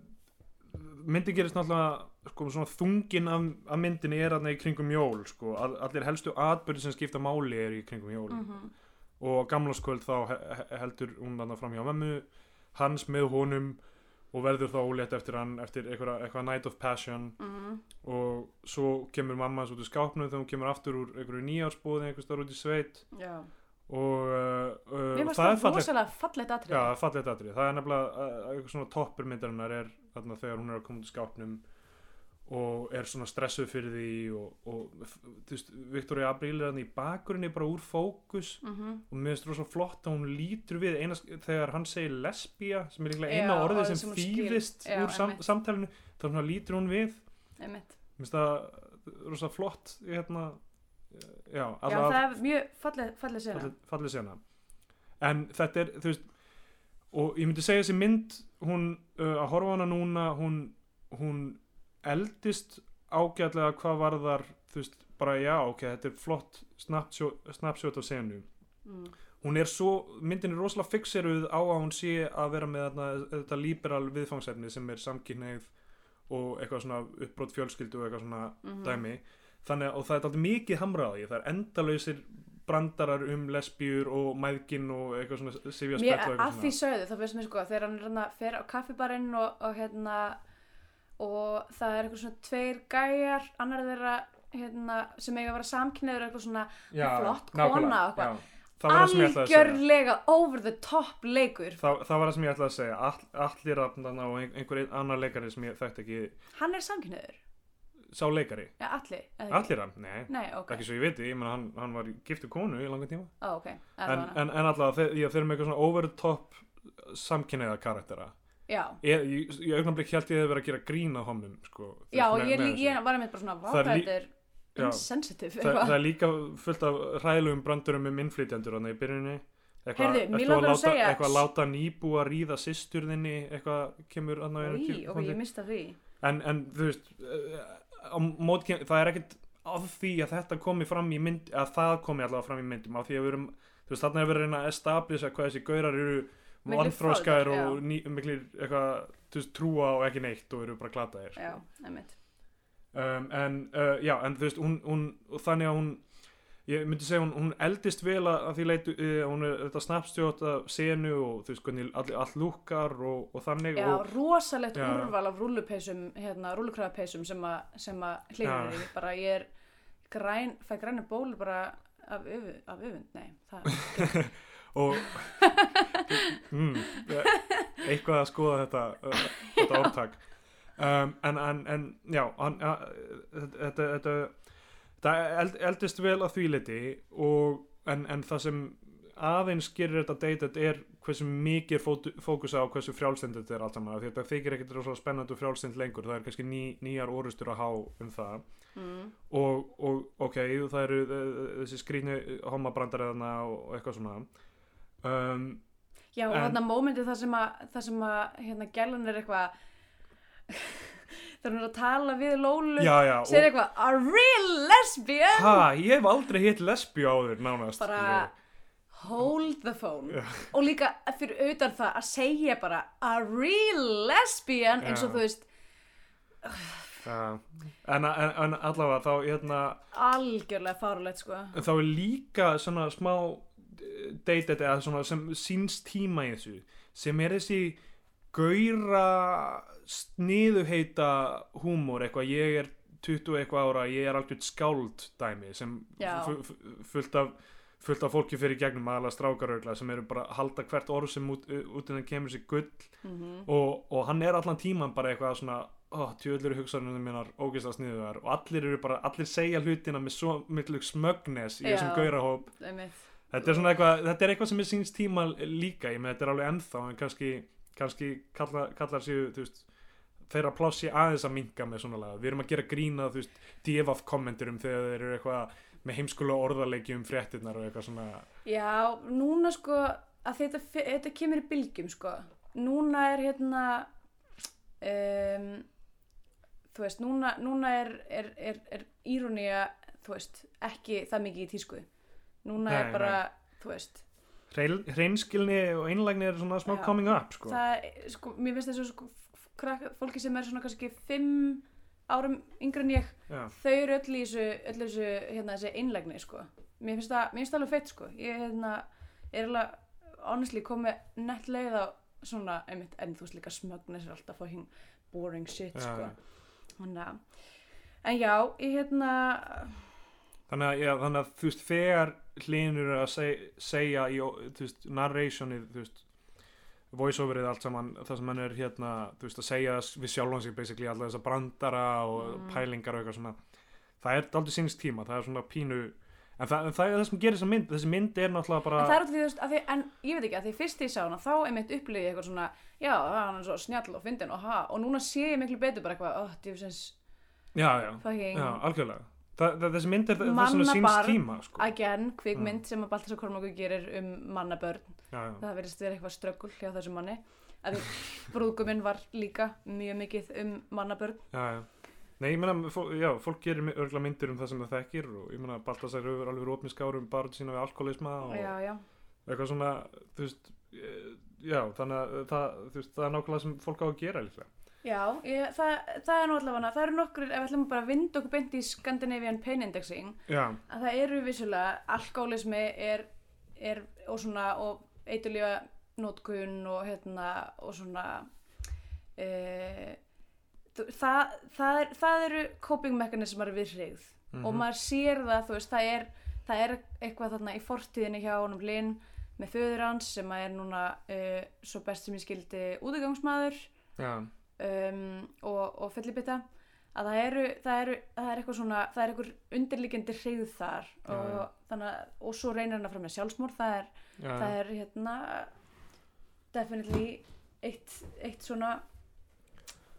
Speaker 3: myndin gerist náttúrulega sko, svona þungin af, af myndinni er í kringum jól sko. All, allir helstu atbyrði sem skipta máli er í kringum jól
Speaker 2: mm
Speaker 3: og gamlaskvöld þá he he- heldur hún þarna fram hjá mömmu hans með honum og verður þá ólétt eftir hann eftir eitthvað, eitthvað night of passion.
Speaker 2: Mm
Speaker 3: og svo kemur mamma út í skápnum þegar hún kemur aftur úr einhverju nýjársbúði einhver stór út í sveit.
Speaker 2: Já
Speaker 3: og uh,
Speaker 2: Mér
Speaker 3: það er
Speaker 2: fannst það rosalega fallegt atrið
Speaker 3: Já, það er fallegt atrið. Það er nefnilega uh, eitthvað svona toppur myndarinnar er þarna þegar hún er að koma út í skápnum og er svona stressuð fyrir því og, og þú veist, Victoria Abril er þarna í bakgrunni bara úr fókus
Speaker 2: mm
Speaker 3: og mér finnst rosa flott að hún lítur við eina, þegar hann segir lesbía sem er líklega
Speaker 2: Já,
Speaker 3: eina orðið
Speaker 2: orðið
Speaker 3: sem,
Speaker 2: sem
Speaker 3: þýðist
Speaker 2: Já,
Speaker 3: úr sam, samtalenu þá lítur hún við. Mér finnst það rosa flott hérna já,
Speaker 2: Já, það er mjög falleg, falleg sena
Speaker 3: fallið, fallið sena en þetta er, þú veist og ég myndi segja þessi mynd hún, uh, að horfa hana núna hún, hún eldist ágætlega hvað varðar þú veist, bara já, ok, þetta er flott snapshot, af senu
Speaker 2: mm.
Speaker 3: hún er svo, myndin er rosalega fixeruð á að hún sé að vera með þarna, þetta liberal viðfangsefni sem er samkynneið og eitthvað svona uppbrót fjölskyldu og eitthvað svona
Speaker 2: Mhm.
Speaker 3: dæmi þannig að og það er alltaf mikið hamrað á því það er endalausir brandarar um lesbíur og mæðgin og eitthvað svona sifja
Speaker 2: Mér,
Speaker 3: spett og
Speaker 2: að
Speaker 3: eitthvað
Speaker 2: því
Speaker 3: svona.
Speaker 2: sögðu, þá finnst mér sko þegar hann er hérna á kaffibarinn og, og hérna og það er eitthvað svona tveir gæjar, annar þeirra hérna, sem eiga að vera samkynniður eitthvað svona flott kona og eitthvað.
Speaker 3: já. það það
Speaker 2: algjörlega over the top leikur.
Speaker 3: Það, það var það sem ég ætlaði að segja. All, allir rafnana og ein- einhver annar leikari sem ég þekkti ekki
Speaker 2: hann er samkynniður,
Speaker 3: sá leikari,
Speaker 2: ja, allir
Speaker 3: allir hann, nei.
Speaker 2: Nei, ok,
Speaker 3: ekki svo ég viti, ég menna hann, hann var giftu konu í langan tíma.
Speaker 2: Ó, ok,
Speaker 3: en, en, en allavega þeir, þeir eru með eitthvað svona over the top samkynniða karaktera.
Speaker 2: Já,
Speaker 3: ég, í, í augnablik held ég að vera að gera grín á honum sko,
Speaker 2: já,
Speaker 3: með-
Speaker 2: og ég,
Speaker 3: með
Speaker 2: ég var einmitt bara svona,
Speaker 3: Það Já.
Speaker 2: insensitive
Speaker 3: Þa, það
Speaker 2: eitthvað.
Speaker 3: er líka fullt af hræðilegum brandurum um innflytjendur hann í byrjunni eitthvað,
Speaker 2: að
Speaker 3: láta, eitthvað að ríða systurðinni eitthvað kemur
Speaker 2: ég því.
Speaker 3: En, en þú veist á móti, það er ekkert af því að þetta komi fram í mynd að það komi allavega fram í myndum af því að við erum þú veist þarna er verið að reyna að establisa hvað þessi gaurar eru
Speaker 2: fáðir,
Speaker 3: og ný, miklir eitthvað þú veist, trúa og ekki neitt og eru bara glataðir
Speaker 2: einmitt.
Speaker 3: Um, en uh, en þú veist hún, hún, þannig að hún ég myndi segja hún, hún eldist vel að, því leitu uh, hún er þetta snapstjót af senu og þú veist hvernig all, all lúkar og, og þannig
Speaker 2: Já,
Speaker 3: og,
Speaker 2: rosalegt
Speaker 3: Já.
Speaker 2: úrval af rúlupeysum, hérna, rúlukrafapeysum sem að, sem að hlýður í. Bara ég er græn, fæ græna bólur bara af, öfu, af öfund, nei. Það,
Speaker 3: og mm, eitthvað að skoða þetta uh, þetta ártak um, en, en, en já hann, uh, þetta, þetta, þetta eld, eldist vel að því liti og en, en það sem aðeins gerir þetta dated er hversu mikið er fótu- fókus á hversu frjálslind þetta er allt saman þetta þykir ekkert rosa spennandi og frjálslind lengur. Það er kannski ný, nýjar orustur að há um það.
Speaker 2: Mm,
Speaker 3: og, og ok, það eru þessi skrýni homabrandariðana og eitthvað svona. Um,
Speaker 2: já, og
Speaker 3: En-
Speaker 2: þarna mómentið það sem að, það sem að, hérna, gælan er eitthvað, þegar hún er að tala við Lólu,
Speaker 3: já, já,
Speaker 2: segir eitthvað, a real lesbian,
Speaker 3: ha, ég hef aldrei hitt lesbíu áður nánast.
Speaker 2: Bara hold the phone. Og líka fyrir utan það að segja bara, a real lesbian, eins og þú veist,
Speaker 3: uh, en, en, en allavega þá hérna
Speaker 2: algjörlega fárulegt sko.
Speaker 3: Þá er líka svona smá deytet eða svona sem síns tíma í þessu sem er þessi gaura sniðuheita húmor eitthvað ég er 20 eitthvað ára ég er algjörð skáld dæmi sem fullt af fullt af fólki fyrir gegnum aðalega strákarögla sem eru bara að halda hvert orð sem út, út en það kemur sér gull.
Speaker 2: Mm
Speaker 3: og, og hann er allan tíman bara eitthvað svona oh, tjöðlur hugsanum minnar ógeðslega sniðuðar og allir eru bara, allir segja hlutina með svo miklu smögnes í þessum gaurahóp. Þetta er svona eitthvað, þetta er eitthvað sem er síns tíma líka, ég með þetta er alveg ennþá en kannski, kannski kalla, kallar séu veist, þeirra plássi aðeins að minka með svona laga, við erum að gera grína þú veist, divaf kommenturum þegar þeir eru eitthvað með heimskulega orðaleiki um fréttinnar og eitthvað svona.
Speaker 2: Já, núna sko að þetta, þetta kemur í bylgjum sko. Núna er hérna um, þú veist, núna, núna er, er, er, er írónía þú veist, ekki það mikið í tísku. Núna
Speaker 3: Nei,
Speaker 2: er bara, þú veist
Speaker 3: hreinskilni og einlægni er svona smá coming up sko.
Speaker 2: það, sko, mér finnst þessu sko, fólki sem er svona kannski fimm árum yngri en ég
Speaker 3: Já.
Speaker 2: þau eru öll í þessu, öll í þessu hérna, þessi einlægni sko. mér finnst það, mér finnst það alveg feitt sko. ég hérna, er alveg honestly komið nett leið á svona, einmitt, en þú veist líka smögnis er alltaf fucking boring shit
Speaker 3: Já,
Speaker 2: sko. að en já, ég hérna
Speaker 3: þannig að, já, þannig að þú veist þegar hlinur er að seg, segja í veist, narrationið veist, voiceoverið allt saman það sem hann er hérna veist, að segja við sjálfan sig basically alltaf þessa brandara og
Speaker 2: Mm.
Speaker 3: pælingar og eitthvað svona. Það er aldrei síns tíma, það er svona pínu en það, en það er það sem gerir þessa mynd þessi mynd er náttúrulega bara
Speaker 2: en það er út af því, að því, en ég veit ekki að því fyrst ég sá hana þá einmitt upplýði ég eitthvað svona já, hann er svo snjall og fyndin og ha og núna sé ég miklu betur bara eitthvað, oh,
Speaker 3: já, já, já, algjörlega það, þessi mynd er það, það er svona síns
Speaker 2: Mannabarn.
Speaker 3: tíma sko.
Speaker 2: again, kvikmynd sem að Baltasar Kormákur gerir um mannabörn
Speaker 3: já, já.
Speaker 2: það verðist vera eitthvað ströggul hjá þessum manni að brúðguminn var líka mjög mikið um mannabörn
Speaker 3: Já, já. Nei, ég meina, fó, já, fólk gerir örugglega myndir um það sem það þekkir og ég meina, Baltasar hefur alveg verið opnið skárum bara sína við alkoholisma og
Speaker 2: já, já,
Speaker 3: eitthvað svona, þú veist, eh, já, þannig að það, það er nákvæmlega sem fólk á að gera líka.
Speaker 2: Já ég, það, það er nú allavega það eru nokkur, ef við ætlum bara að vinda okkur beint í Scandinavian Pain Indexing
Speaker 3: Já,
Speaker 2: að það eru vissulega alkoholismi er, er og svona og eiturlífa nótkun og hérna og svona e, það, það, er, það eru coping mechanismar við hrigð
Speaker 3: Mhm.
Speaker 2: og maður sér það, þú veist, það er, það er eitthvað þarna í fortíðinni hjá honum Linn með föður hans sem að er núna uh, svo best sem ég skildi útigangsmaður.
Speaker 3: Já,
Speaker 2: um, og, og fellibita að það eru, það eru, það er eitthvað svona það er eitthvað undirliggjandi hrigð þar
Speaker 3: Já,
Speaker 2: og,
Speaker 3: já.
Speaker 2: þannig að, og svo reynir hann að fram með sjálfsmór það er,
Speaker 3: já,
Speaker 2: það er hérna definitely eitt, eitt svona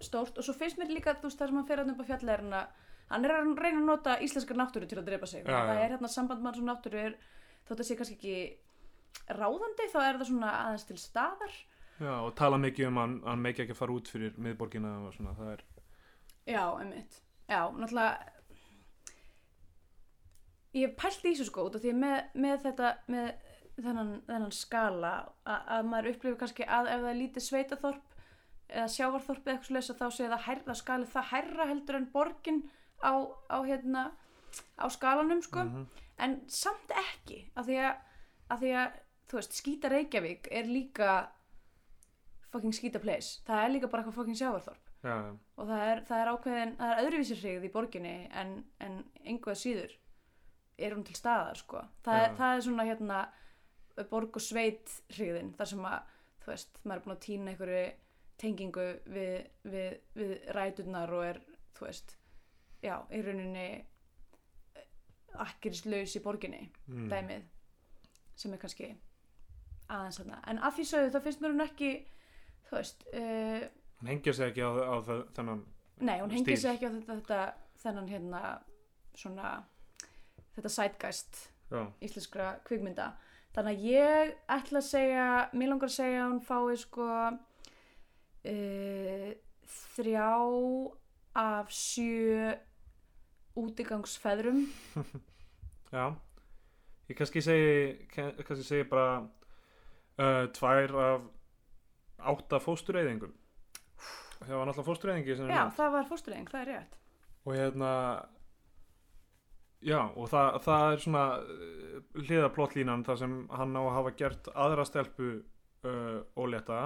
Speaker 2: stórt. Og svo finnst mér líka þú veist það sem hann fer á fjalli er hann að er að reyna að nota íslenskar náttúru til að drepa sig.
Speaker 3: Já,
Speaker 2: það er hérna samband mann sem náttúru er þótt að sé kannski ekki ráðandi þá er það svona aðeins til staðar
Speaker 3: já, og tala mikið um að hann, hann meiki ekki að fara út fyrir miðborgina og svona, það er,
Speaker 2: Já, einmitt. Já, náttúrulega ég pælt í þessu sko út af því með, með þetta með þennan, þennan skala að, að maður upplifir kannski að ef það er lítið sveitaþorp eða sjávarþorp eða eitthvað svoleiðis að þá sé það hærra skali það hærra heldur en borgin á, á hérna á skalanum sko
Speaker 3: Mhm.
Speaker 2: en samt ekki af því að, af því að þú veist, skýta Reykjavík er líka fucking skýta place það er líka bara eitthvað fucking sjávarþorp.
Speaker 3: Já, já,
Speaker 2: og það er, það er ákveðin, það er öðruvísi hrigð í borginni en, en einhvað síður er hún til staðar sko. það, er, það er svona hérna borg og sveit hrigðin þar sem að, þú veist, maður er búin að týna einhverju tengingu við, við, við ræturnar og er, þú veist já, í rauninni akkirislaus í borginni
Speaker 3: mm.
Speaker 2: dæmið sem er kannski aðeins þarna. En að því sögðu þá finnst mér hún ekki þú veist, uh,
Speaker 3: hann hengja sig ekki á, á þennan,
Speaker 2: Nei, hún hengið
Speaker 3: stíl.
Speaker 2: sig ekki á þetta, þetta þennan hérna svona þetta sætgæst íslenskra kvikmynda. Þannig að ég ætla að segja mér langar að segja að hún fái sko uh, þrjá af sjö útigangsfeðrum.
Speaker 3: Já, ég kannski segi, kann- kannski segi bara uh, tvær af átta fóstureyðingum það var náttúrulega fóstureyðingi
Speaker 2: Já,
Speaker 3: nefnd.
Speaker 2: það var fóstureyðing, það er rétt.
Speaker 3: og hérna já og það, það er svona hliðaplottlínan þar sem hann á að hafa gert aðra stelpu uh, ólétta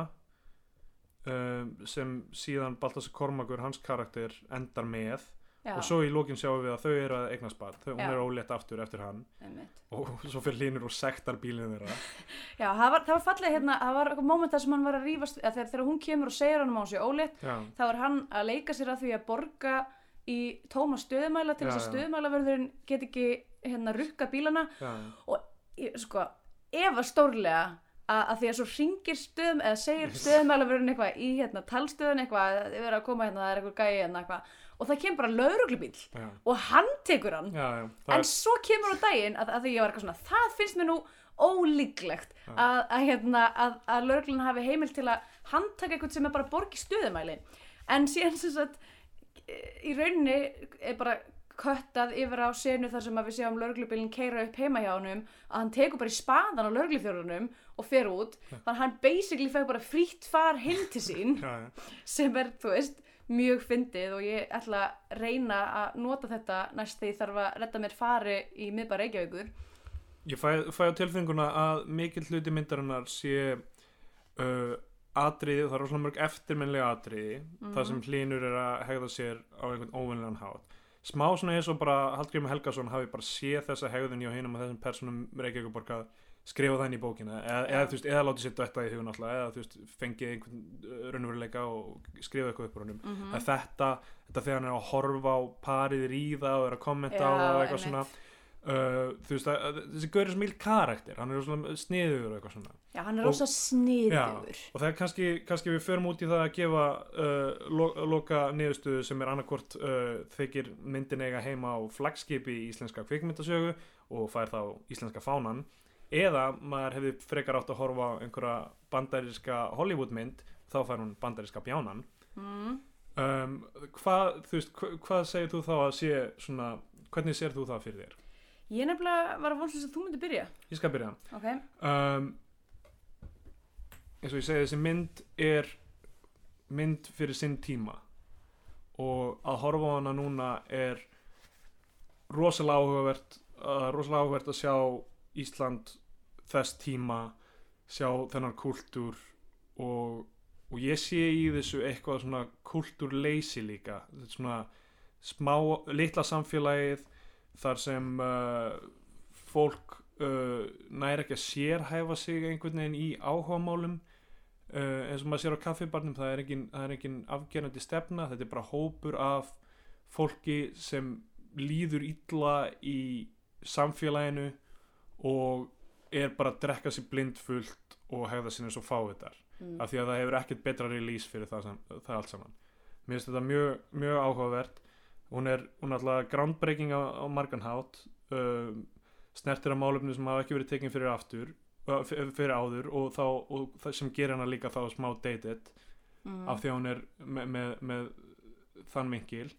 Speaker 3: um, sem síðan Baltasar Kormakur, hans karakter endar með
Speaker 2: Já,
Speaker 3: og svo í lókin sjáum við að þau eru að eignast barn. Þau, hún er ólétt aftur eftir hann.
Speaker 2: Einmitt.
Speaker 3: og svo fyrir línur og sektar bílinn þeirra.
Speaker 2: Já, það var, það var fallið hérna, það var eitthvað moment þar sem hann var að rífast, að þegar, þegar hún kemur og segir hann um hann sé ólétt,
Speaker 3: já,
Speaker 2: þá er hann að leika sér að því að borga í tóma stöðumæla til þess að stöðumælaverðurinn get ekki hérna rukka bílana.
Speaker 3: Já,
Speaker 2: ég, sko, ef að stórlega að, að því að svo ringir stöðum eða segir stöðumælaverðurinn eitthvað í hérna talstöðun eitthvað, að þið verða að koma hérna það er eitthvað gæi hérna eitthvað og það kemur bara lauruglubíl
Speaker 3: já,
Speaker 2: og hann tekur hann.
Speaker 3: Já, já.
Speaker 2: En
Speaker 3: er,
Speaker 2: svo kemur á daginn að, að því ég var eitthvað svona það finnst mér nú ólíklegt að, að, hérna, að, að lögreglun hafi heimil til að handtaka eitthvað sem er bara borgi stöðumæli. En síðan sem sagt í rauninni er bara köttað yfir á senu þar sem að við sjáum lögreglubílinn keira upp heima hjá honum að hann tekur bara í spaðan á lögreglufjörunum og fer út, þannig að hann basically fær bara frítt far til sín sem er, þú veist, mjög fyndið og ég ætla að reyna að nota þetta næst þegar ég þarf að redda mér fari í miðbar Reykjavíkur
Speaker 3: Ég fæ, fæ á tilfenguna að mikill hluti myndarinnar sé uh, atriði, það er svona mörg eftirminnlega atriði, þar sem hlínur er að hegða sér á einhvern óvinnilegan hátt. Smá svona eins og bara Hallgrímur Helgason hafi bara séð þessa hegðun hjá hinum og þessum personum Reykjavíkuborga skrifa það inn í bókina eða, eða, veist, eða látið sér dötta í hugun alltaf eða veist, fengið einhvern uh, raunveruleika og skrifa eitthvað upp úr honum.
Speaker 2: Mm
Speaker 3: að þetta, þetta þegar hann er að horfa á parið ríða og er að kommenta á
Speaker 2: Já,
Speaker 3: það og eitthvað svona uh, veist að, þessi gaur er svo mjög karakter hann er svona sniður eitthvað svona.
Speaker 2: Já, hann er rosa sniður
Speaker 3: og það er kannski, kannski við förum út í það að gefa uh, lo, loka niðurstöðu sem er annarkvort uh, þykir myndin eiga heima á flagskipi í íslenska kvikmyndasögu og fær þá íslenska fánan eða maður hefði frekar átt að horfa einhverja bandaríska Hollywoodmynd þá fær hún bandaríska bjánan.
Speaker 2: Mm.
Speaker 3: um, hvað, veist, hva, hvað segir þú þá að sé svona, hvernig sér þú það fyrir þér?
Speaker 2: Ég nefnilega var að vonast að þú myndi byrja.
Speaker 3: Ég skal byrja.
Speaker 2: Ok,
Speaker 3: um, eins og ég segi þessi mynd er mynd fyrir sinn tíma. Og að horfa á hana núna er rosalega áhugavert uh, rosalega áhugavert að sjá Ísland þess tíma sjá þennan kultúr og, og ég sé í þessu eitthvað svona kultúrleysi líka. Svona smá litla samfélagið þar sem uh, fólk uh, næri ekki að sérhæfa sig einhvern veginn í áhugamálum. Uh, eins og maður sér á kaffibarnum það er engin, engin afgerandi stefna þetta er bara hópur af fólki sem líður illa í samfélaginu og er bara að drekka sér blindfullt og hegða sér eins og fávitar
Speaker 2: mm.
Speaker 3: af því að það hefur ekkert betra release fyrir það, það allt saman mér finnst þetta mjög, mjög áhugavert hún er, hún er alltaf groundbreaking á, á margan hátt um, snertir að málefni sem hafa ekki verið tekin fyrir aftur uh, fyrir áður og, þá, og það sem gerir hana líka þá smá dated
Speaker 2: mm.
Speaker 3: af því að hún er með, með, með þann vinkil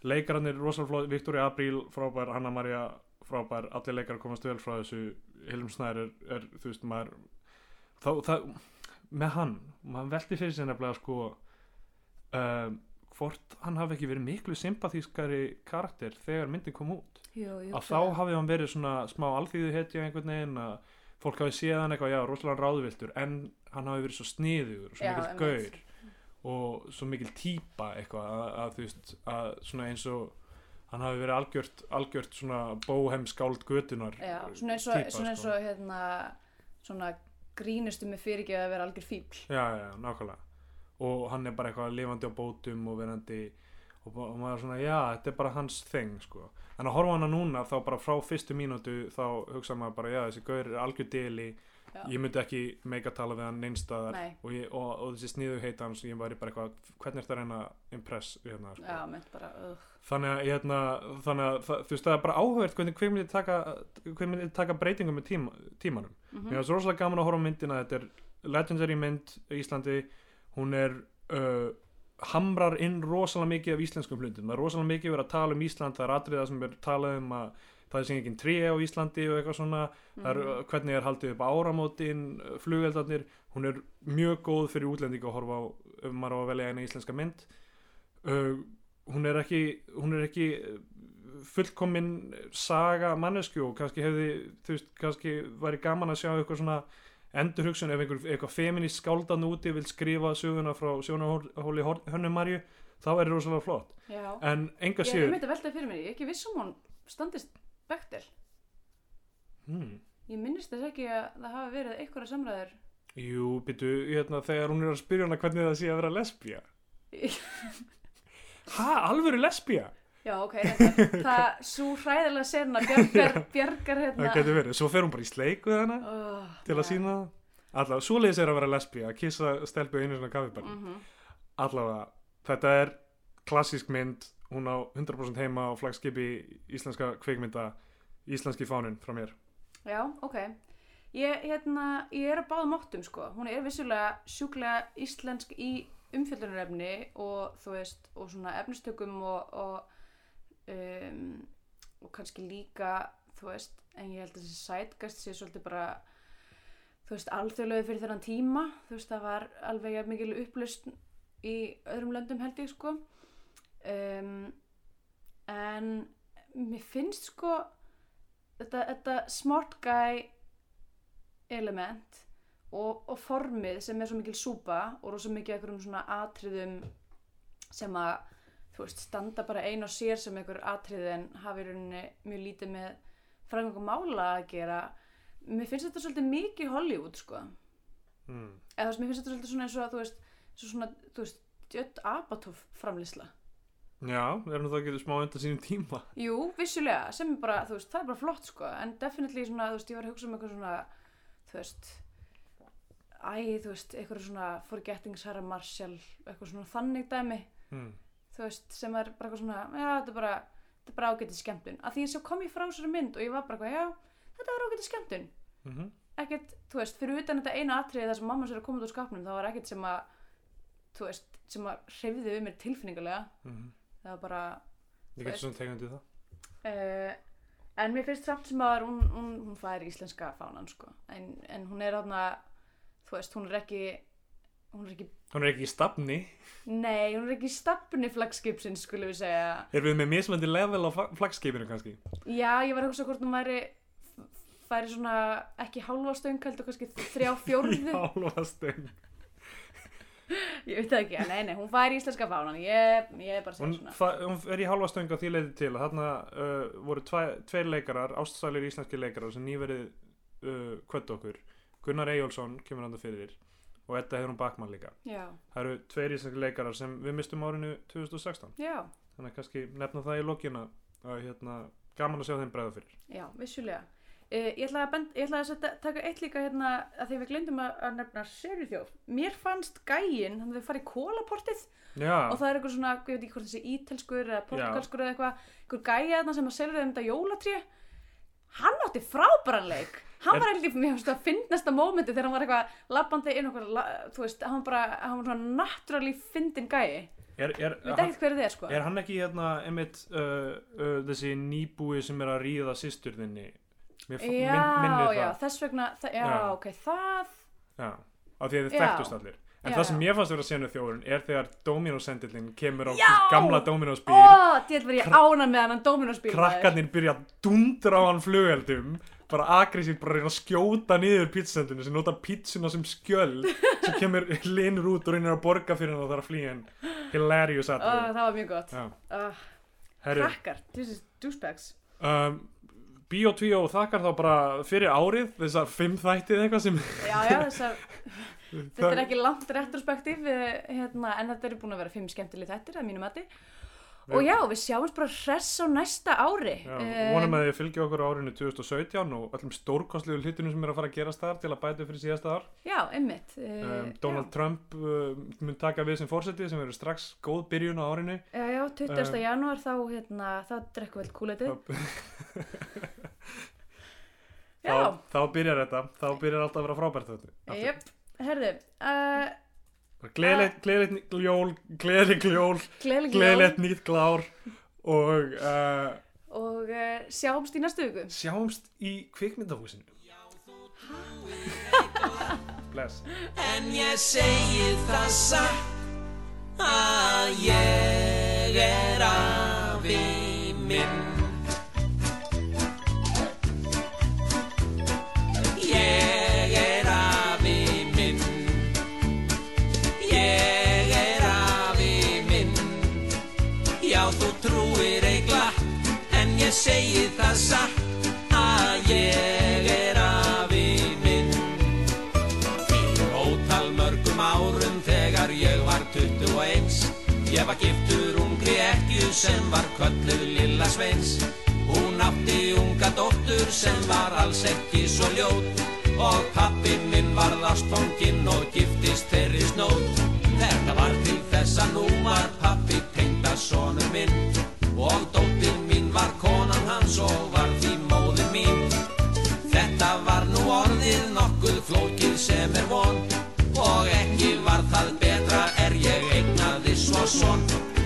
Speaker 3: leikararnir rosalega flóð, Viktoria Apríl frábær, Hanna Maria frábær allir leikar komast vel frá þessu Hilm Snær er, er þú veist maður þá, það, með hann maður velti fyrir sér nefnilega sko um, hvort hann hafi ekki verið miklu sympathískari karakter þegar myndin kom út
Speaker 2: jú, jú,
Speaker 3: að þá hafi hann verið svona smá alþýðu hetja einhvern veginn að fólk hafi séð hann eitthvað, já, rosalega ráðviltur en hann hafi verið svo sniður og svo
Speaker 2: Já, einmitt.
Speaker 3: gaur og svo mikil típa eitthvað að, að þú veist, að svona eins og hann hafi verið algjört, algjört svona bóhem skáld götunar
Speaker 2: Já, svona eins og, svona, eins
Speaker 3: sko.
Speaker 2: og hérna, svona grínustu með fyrirgeð að vera algjör fíbl
Speaker 3: já, já, nákvæmlega og hann er bara eitthvað lifandi á bótum og verandi og, og maður er svona, já, þetta er bara hans þing sko. en að horfa hana núna þá bara frá fyrstu mínútu þá hugsa maður bara, já, þessi gaur er algjör deli
Speaker 2: Já.
Speaker 3: ég myndi ekki meika tala við hann neinstaðar
Speaker 2: Nei.
Speaker 3: og, ég, og, og þessi sniðu heita hans ég væri bara eitthvað, hvernig er það að reyna impress hérna, sko.
Speaker 2: Já, bara, uh.
Speaker 3: þannig að, hérna, þannig að það, þú veist það er bara áhugavert hvernig kvikmyndi taka, kvikmyndi taka breytingum með tíma, tímanum
Speaker 2: mm
Speaker 3: mér finnst rosalega gaman að horfa á myndina þetta er legendary mynd í Íslandi hún er uh, hamrar inn rosalega mikið af íslenskum hlutum það er rosalega mikið verið að tala um Ísland það er atriða sem er talað um að það er sem ekki tré á Íslandi og eitthvað svona. Það er, hvernig er haldið upp áramótin uh, flugeldarnir, hún er mjög góð fyrir útlendinga að horfa á ef maður á að velja eina íslenska mynd. Uh, hún er ekki hún er ekki uh, fullkomin saga mannesku og kannski hefði þú veist, kannski væri gaman að sjá eitthvað svona endurhugsun ef einhver eitthvað feminist skáldan úti vil skrifa söguna frá sjónahóli Hönnumarju þá er það rosalega flott.
Speaker 2: Já.
Speaker 3: en enga
Speaker 2: Ég er
Speaker 3: síður
Speaker 2: myndið að velta fyrir mér, ég er ekki viss um hún standist Bechdel.
Speaker 3: hmm.
Speaker 2: Ég minnist þess ekki að það hafi verið einhverja samræður.
Speaker 3: Jú, býtu, hérna, þegar hún er að spyrja hana hvernig það sé að vera lesbía Ha, alvöru lesbía?
Speaker 2: Já, ok, þetta, það, svo hræðilega sena bjargar, bjargar
Speaker 3: Það
Speaker 2: hérna.
Speaker 3: getur verið, svo fer hún bara í sleik við hana
Speaker 2: Oh,
Speaker 3: til að sína það Allavega, svoleiðis er að vera lesbía, að kissa stelpu einu svona kaffibarn
Speaker 2: Mm
Speaker 3: Allavega, þetta er klassísk mynd, hún á 100% heima á flagskipi íslenska kvikmynda Íslenski fáninn frá mér
Speaker 2: Já, ok. Ég, hérna, ég er að báða máttum, sko. Hún er vissulega sjúklega íslensk í umfjöldunarefni og þú veist, og svona efnistökum og, og, um, og kannski líka, þú veist, en ég held að þessi sætgast sé svolítið bara, þú veist, alþjóðlega fyrir þennan tíma. Þú veist, það var alveg mikil upplust í öðrum löndum held ég, sko. Um, en mér finnst, sko, þetta, þetta smart guy element og, og formið sem er svo mikil súpa og rosa mikið einhverjum svona atriðum sem að þú veist, standa bara ein og sér sem einhver atriði en hafi rauninni mjög lítið með fræðingum mála að gera mér finnst þetta svolítið mikið Hollywood sko,
Speaker 3: mm.
Speaker 2: eða þú veist, mér finnst þetta svolítið svona eins og að þú veist, svo svona, þú veist Jödd Apatow framlýsla
Speaker 3: Já, er nú það ekki smá undan sínum tíma
Speaker 2: Jú, vissulega, sem er bara, þú veist, það er bara flott sko, en definitely svona, þú veist, ég var að hugsa um eitthvað svona, þú veist, æ, þú veist, eitthvað svona Forgetting Sarah Marshall, eitthvað svona þannig dæmi,
Speaker 3: mm.
Speaker 2: þú veist, sem er bara eitthvað svona, já, þetta er bara, þetta er bara ágætið skemmtun. Að því svo kom ég frá þessari mynd og ég var bara eitthvað, já, þetta var ágætið skemmtun.
Speaker 3: Mm
Speaker 2: Ekkert, þú veist, fyrir utan þetta eina atriði þar sem mamma sér að koma út úr skapnum, það var ekkert sem að, þú veist, sem að hreyfði við mér tilfinningulega.
Speaker 3: -hmm.
Speaker 2: Það var bara,
Speaker 3: Ég getur svona tegandi það.
Speaker 2: Uh, en mér finnst samt sem að hún, hún, hún fær íslenska fánan sko. en, en hún er þarna þú veist, hún er ekki hún er ekki,
Speaker 3: Hún er ekki í stafni.
Speaker 2: Nei, hún er ekki í stafni flagskipsins, skulum við segja.
Speaker 3: Erum við með mismandi level á fla- flaggskipinu kannski?
Speaker 2: já, ég var að hugsa hvort hún væri færi svona ekki hálfa stöng heldur kannski þrjá fjórðu.
Speaker 3: Hálfa stöng
Speaker 2: ég veit það ekki, nei, nei, hún fær íslenska fánan. Ég, ég er bara að
Speaker 3: hún,
Speaker 2: segja svona.
Speaker 3: fa- hún er í hálfa stöng á því leiti til þarna uh, voru tve, tveir leikarar ástsælir íslenski leikarar sem nýverið uh, kvöld okkur. Gunnar Eyjólfsson kemur hann fyrir og Edda Heiðrún Bakmann líka.
Speaker 2: Já,
Speaker 3: það eru tveir íslenski leikarar sem við mistum árinu 2016
Speaker 2: já,
Speaker 3: þannig að kannski nefna það í lokina að hérna, gaman að sjá þeim bregða fyrir.
Speaker 2: Já, vissulega Uh, ég ætla að, ég ætla að taka eitt líka hérna að því við glemdum að, að nefna serjuþjóð. Mér fannst gæinn, hann þau farið kólaportið og það er eitthvað svona, ég veit ekki hvort þessi ítelskur eða portugalskur eða eitthvað, einhver gæja þarna sem að selja þeim þetta jólatré. Hann átti frábæranleik. Hann
Speaker 3: Er-
Speaker 2: var eitthvað, mér finnst það að finnasta mómenti þegar hann var eitthvað labbandi inn okkur, la, þú veist, hann bara, hann var svona naturally fyndin gæi.
Speaker 3: er, er,
Speaker 2: það er, sko.
Speaker 3: er hann ekki hérna einmitt uh, uh, þessi nýbúi sem er að ríða systur þinni Mér
Speaker 2: já,
Speaker 3: minn, minnir
Speaker 2: já,
Speaker 3: það.
Speaker 2: þess vegna, það, já,
Speaker 3: Já.
Speaker 2: ok, það,
Speaker 3: Já, af því að þið þekktust allir. En
Speaker 2: Já,
Speaker 3: það sem mér fannst vera senu þjóðurinn er þegar Dominos-sendillin kemur á gamla Dominos-bíl
Speaker 2: ó, dýrt var ég ána með hann Dominos-bíl.
Speaker 3: Krakkarnir byrja að dundra á hann flugeldum bara agressíft bara að reyna að skjóta niður pizzasendinu sem nota pizzuna sem skjöld sem kemur linur út og reynir að borga fyrir hann og er að flýja hann hilarious
Speaker 2: Ó,
Speaker 3: atrið
Speaker 2: það var mjög gott. Uh, krakkar, this is douchebags.
Speaker 3: um, Bio 2 þakkar þá bara fyrir árið þessar fimm þættið eitthvað sem
Speaker 2: Já, já, þessar, þetta er ekki langt retrospektív, eh, hérna, en þetta eru búin að vera fimm skemmtileg þættir að mínu mati. Og já, við sjáumst bara hress á næsta ári.
Speaker 3: Já, vonum að þið fylgja okkur á árinu 2017 og öllum stórkostlegu hlutinu sem er að fara að gerast þar til að bæta fyrir síðasta ár.
Speaker 2: Já, einmitt.
Speaker 3: Um, Donald Trump uh, mun taka við sem fórseti sem verður strax góð byrjun á árinu.
Speaker 2: Já, já, 20.
Speaker 3: Um,
Speaker 2: janúar þá, hérna, þá drekkum við kúleitið.
Speaker 3: þá,
Speaker 2: Já,
Speaker 3: þá byrjar þetta, þá byrjar alltaf að vera frábært þetta.
Speaker 2: jöp, herðu, uh,
Speaker 3: Gleðilegt, jól, gleðilegt jól,
Speaker 2: gleðileg jól
Speaker 3: gleðilegt nýtt glár og uh,
Speaker 2: og uh, sjáumst í næstu viku.
Speaker 3: sjáumst í kvikmyndahúsinu. Bless.
Speaker 4: En ég segi það satt að ég er afi minn. Ég segi það satt að ég er afi minn. Fyrir ótal mörgum árum þegar ég var 21 Ég var giftur ungri ekkju sem var kölluð Lilla Sveins Hún átti unga dóttur sem var alls ekki svo ljót Og pappi minn varð ástfanginn og giftist þeirri snót Þetta var til þess að nú var pappi tengda sonur minn Og dóttir var og var því móðir mín. Þetta var nú orðið nokkuð flókið sem er von. Og ekki var það betra er ég eignaði svo son.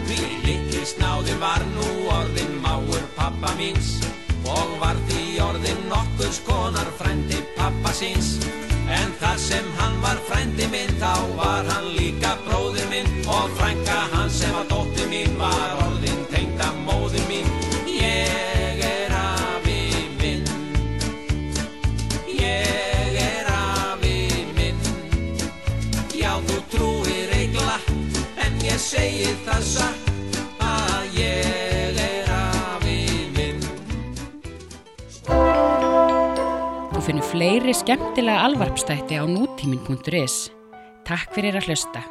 Speaker 4: Því litli snáði var nú orðin máur pappa míns. Og var því orðin nokkuð skonar frændi pappa síns. En þar sem hann var frændi minn þá var hann líka segi það satt Að ég er afi minn
Speaker 1: Þú finnur fleiri skemmtilega alvarpstætti á nútímin.is. Takk fyrir að hlusta.